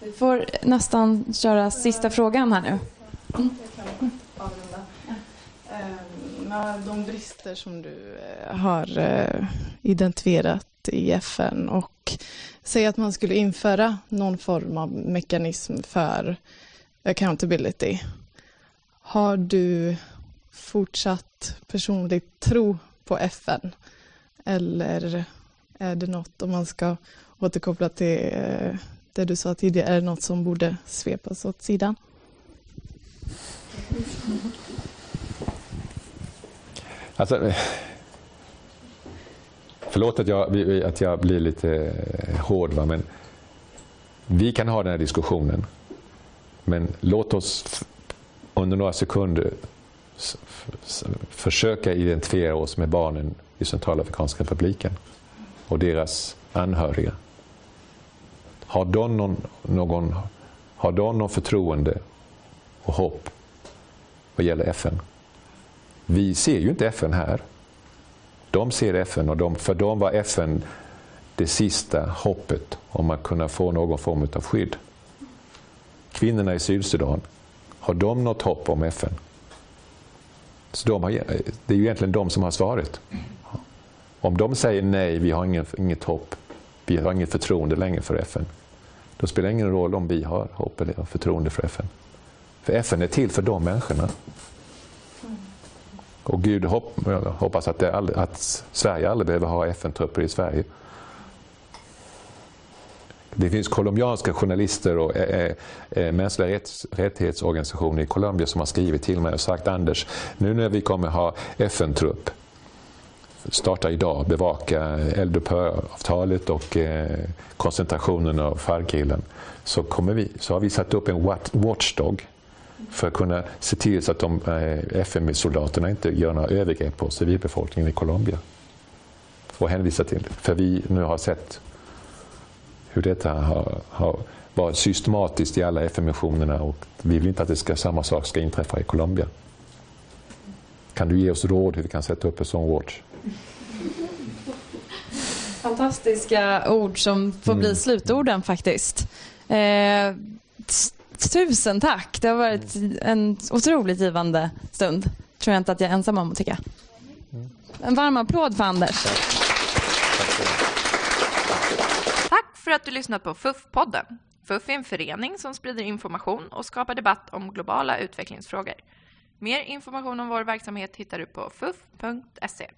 Vi får nästan köra sista frågan här nu. Mm. Med de brister som du eh, har eh, identifierat i FN och säg att man skulle införa någon form av mekanism för accountability. Har du fortsatt personligt tro på FN? Eller är det något, om man ska återkoppla till eh, det du sa tidigare, är det något som borde svepas åt sidan? Alltså, eh, förlåt att jag, att jag blir lite eh, hård, va? men vi kan ha den här diskussionen. Men låt oss under några sekunder försöka identifiera oss med barnen i Centralafrikanska republiken och deras anhöriga. Har de någon, någon, har de någon förtroende och hopp vad gäller FN? Vi ser ju inte FN här. De ser FN och de, för dem var FN det sista hoppet om att kunna få någon form av skydd kvinnorna i Sydsudan, har de något hopp om FN? Så de har, det är ju egentligen de som har svaret. Om de säger nej, vi har inget, inget hopp, vi har inget förtroende längre för FN, då spelar det ingen roll om vi har hopp eller förtroende för FN. För FN är till för de människorna. Och Gud hoppas att, aldrig, att Sverige aldrig behöver ha FN-trupper i Sverige. Det finns colombianska journalister och äh, äh, mänskliga rätts, rättighetsorganisationer i Colombia som har skrivit till mig och sagt Anders, nu när vi kommer ha FN-trupp starta idag, bevaka eldupphör-avtalet och eh, koncentrationen av Farc-grillen så, så har vi satt upp en watchdog för att kunna se till så att de eh, FN-soldaterna inte gör några övergrepp på civilbefolkningen i Colombia. Och hänvisa till, för vi nu har sett hur detta har, har varit systematiskt i alla FN-missionerna och vi vill inte att det ska, samma sak ska inträffa i Colombia. kan du ge oss råd hur vi kan sätta upp en sån watch? Fantastiska ord som får bli slutorden faktiskt. Eh, tusen tack. Det har varit en otroligt givande stund. tror jag inte att jag är ensam om att tycka. En varm applåd för Anders. Tack för att du lyssnat på FUF-podden. FUF är en förening som sprider information och skapar debatt om globala utvecklingsfrågor. Mer information om vår verksamhet hittar du på fuf.se.